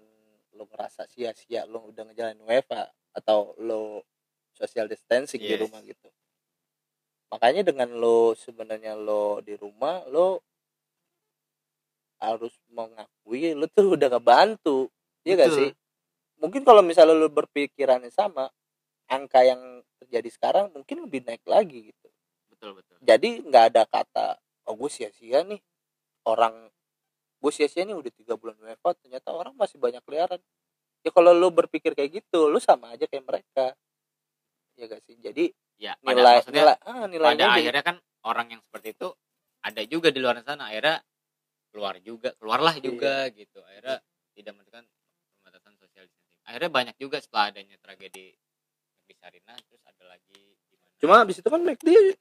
lo ngerasa sia-sia lo udah ngejalanin WFA atau lo social distancing di Yes. rumah gitu. Makanya dengan lo sebenarnya lo di rumah lo harus mengakui lo tuh udah ngebantu. Iya gak sih? Mungkin kalau misalnya lo berpikirannya sama angka yang terjadi sekarang mungkin lebih naik lagi gitu betul betul. Jadi nggak ada kata oh gue sia-sia nih. Orang gue sia-sia nih udah tiga bulan WFH ternyata orang masih banyak keliaran. Ya kalau lu berpikir kayak gitu lu sama aja kayak mereka. Ya gak sih? Jadi ya pada nilai nilai ah nilainya pada akhirnya kan orang yang seperti itu ada juga di luar sana. Akhirnya keluar juga keluarlah Iya. juga gitu. Akhirnya tidak menekan pembatasan sosial distancing. Akhirnya banyak juga setelah adanya tragedi di Sarina terus ada lagi cuma abis itu kan McD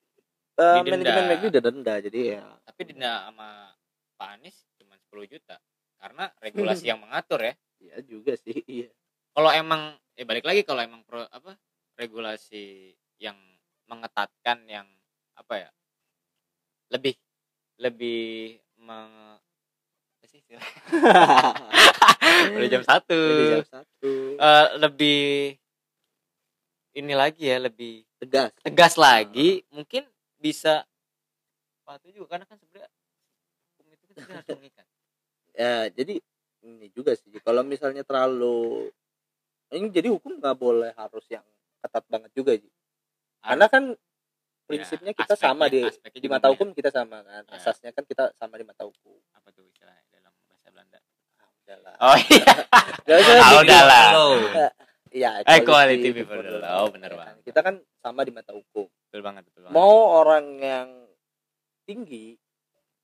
uh, Didenda. manajemen McD udah denda jadi ya. Tapi denda sama Pak Anies cuma 10 juta karena regulasi yang mengatur ya. Ya juga sih iya. Kalau emang ya balik lagi kalau emang pro, apa regulasi yang mengetatkan yang apa ya lebih lebih meng, apa sih udah jam satu. Jadi jam satu. Eh, lebih ini lagi ya lebih tegas. tegas lagi mungkin bisa patuh juga karena kan sebenarnya hukum itu kan sebenarnya harus mengikat. Ya jadi ini juga sih kalau misalnya terlalu ini jadi hukum nggak boleh harus yang ketat banget juga sih. Karena kan prinsipnya kita aspeknya- sama di di mata hukum kita sama kan Ya. asasnya kan kita sama di mata hukum. Apa tuh istilahnya dalam bahasa Belanda? Ah, udahlah. Oh iya. Udahlah. Iya, Equality before the law, bener Ya kan? banget. kita kan sama di mata hukum betul banget betul banget mau orang yang tinggi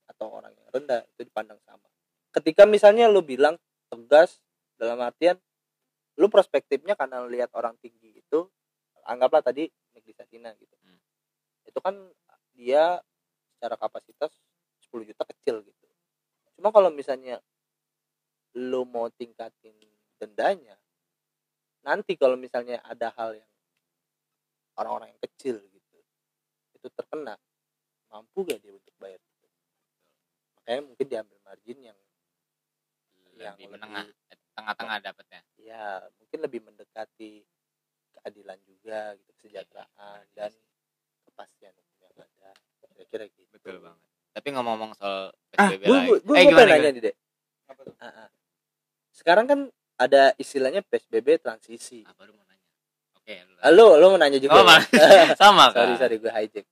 atau orang yang rendah itu dipandang sama ketika misalnya lu bilang tegas dalam artian lu perspektifnya karena lihat orang tinggi itu anggaplah tadi Negeri Satina gitu Hmm. itu kan dia secara kapasitas 10 juta kecil gitu cuma kalau misalnya lu mau tingkatin dendanya nanti kalau misalnya ada hal yang orang-orang yang kecil gitu itu terkena mampu gak dia untuk bayar itu makanya mungkin diambil margin yang yang lebih lebih- menengah eh, tengah-tengah dapatnya. Ya mungkin lebih mendekati keadilan juga gitu kesejahteraan dan kepastian hukum yang ada. Kira-kira gitu. Betul banget. Tapi ngomong-ngomong soal ah PSBB gue lagi. gue eh gue gimana, nanya nih dek. Ah, ah. sekarang kan ada istilahnya psbb transisi. Ah, baru mau nanya. Oke lu Ah, lo lo mau nanya juga Oh, ya? sama sorry kan sorry gue hijack.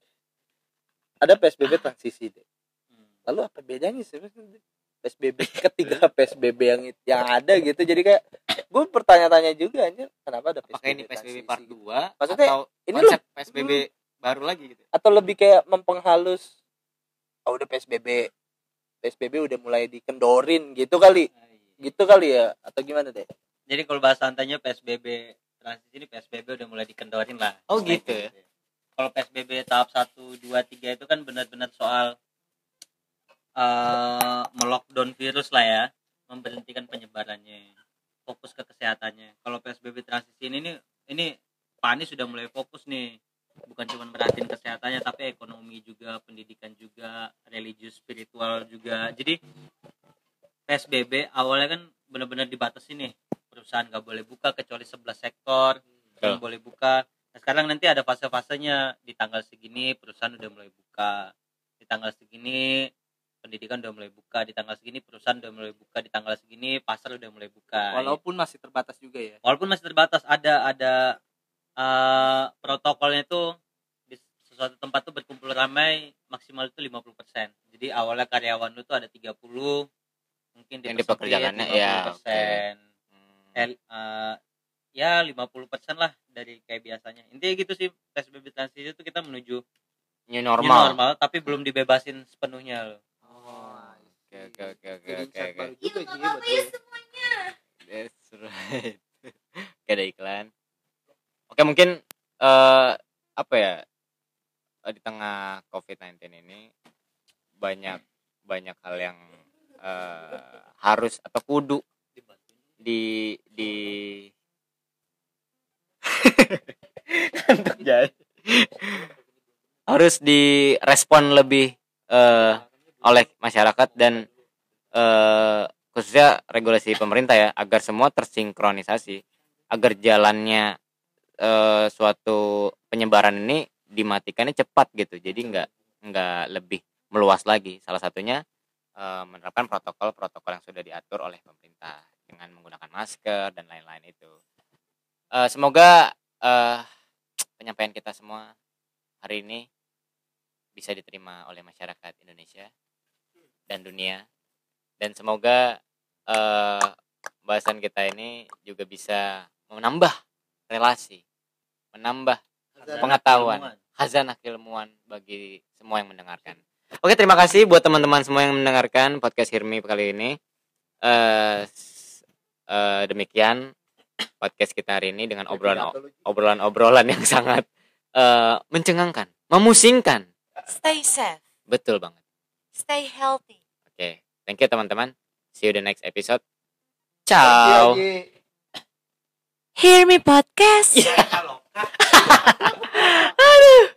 Ada psbb transisi deh Hmm. lalu apa bedanya sih psbb ketiga psbb yang yang ada gitu. Jadi kayak gue bertanya-tanya juga anjir kenapa ada apakah ini PSBB part transisi gitu? 2 Maksudnya, atau ini konsep PSBB baru lagi gitu? atau lebih kayak mempenghalus oh udah psbb psbb udah mulai dikendorin gitu kali. Ah, iya. Gitu kali ya atau gimana deh Jadi kalau bahasa santainya PSBB transisi ini PSBB udah mulai dikendorin lah. Oh, gitu ya? Kalau PSBB tahap 1, 2, 3 itu kan benar-benar soal eh melockdown virus lah ya, memberhentikan penyebarannya, fokus ke kesehatannya. Kalau PSBB transisi ini ini Pak Anies sudah mulai fokus nih, bukan cuma merhatiin kesehatannya tapi ekonomi juga, pendidikan juga, religius spiritual juga. Jadi PSBB awalnya kan benar-benar dibatasi nih. Perusahaan nggak boleh buka kecuali 11 sektor yang boleh buka. Nah, sekarang nanti ada fase-fasenya. Di tanggal segini perusahaan udah mulai buka. Di tanggal segini pendidikan udah mulai buka. Di tanggal segini perusahaan udah mulai buka. Di tanggal segini pasar udah mulai buka. Walaupun masih terbatas juga ya? Walaupun masih terbatas. Ada ada eh, protokolnya itu di sesuatu tempat tuh berkumpul ramai maksimal itu 50% jadi awalnya karyawan lu tuh ada 30 mungkin Yang dipekerjakannya, ya, 50%. El- eh, ya 50% lah dari kayak biasanya intinya gitu sih PSBB transisi itu kita menuju new new normal normal tapi belum dibebasin sepenuhnya loh oh oke oke oke oke oke insight oke baru juga Ji buat gue. That's right. Oke ada iklan. Oke mungkin eh apa ya eh, di tengah COVID-19 ini banyak banyak hal yang eh, harus atau kudu. Di di. Harus direspon lebih eh, oleh masyarakat dan eh, khususnya regulasi pemerintah ya agar semua tersinkronisasi agar jalannya eh, suatu penyebaran ini dimatikannya cepat gitu. Jadi nggak nggak lebih meluas lagi. Salah satunya menerapkan protokol-protokol yang sudah diatur oleh pemerintah dengan menggunakan masker dan lain-lain itu. Eh, semoga eh, penyampaian kita semua hari ini bisa diterima oleh masyarakat Indonesia dan dunia. Dan semoga eh, bahasan kita ini juga bisa menambah relasi, menambah pengetahuan, khazanah keilmuan bagi semua yang mendengarkan. Oke, terima kasih buat teman-teman semua yang mendengarkan podcast Hirmi kali ini. Eh, s- eh, demikian podcast kita hari ini dengan obrolan obrolan-obrolan yang sangat eh, mencengangkan, memusingkan. Stay safe. Betul banget. Stay healthy. Oke, thank you teman-teman. See you the next episode. Ciao. Hear me podcast. Aduh.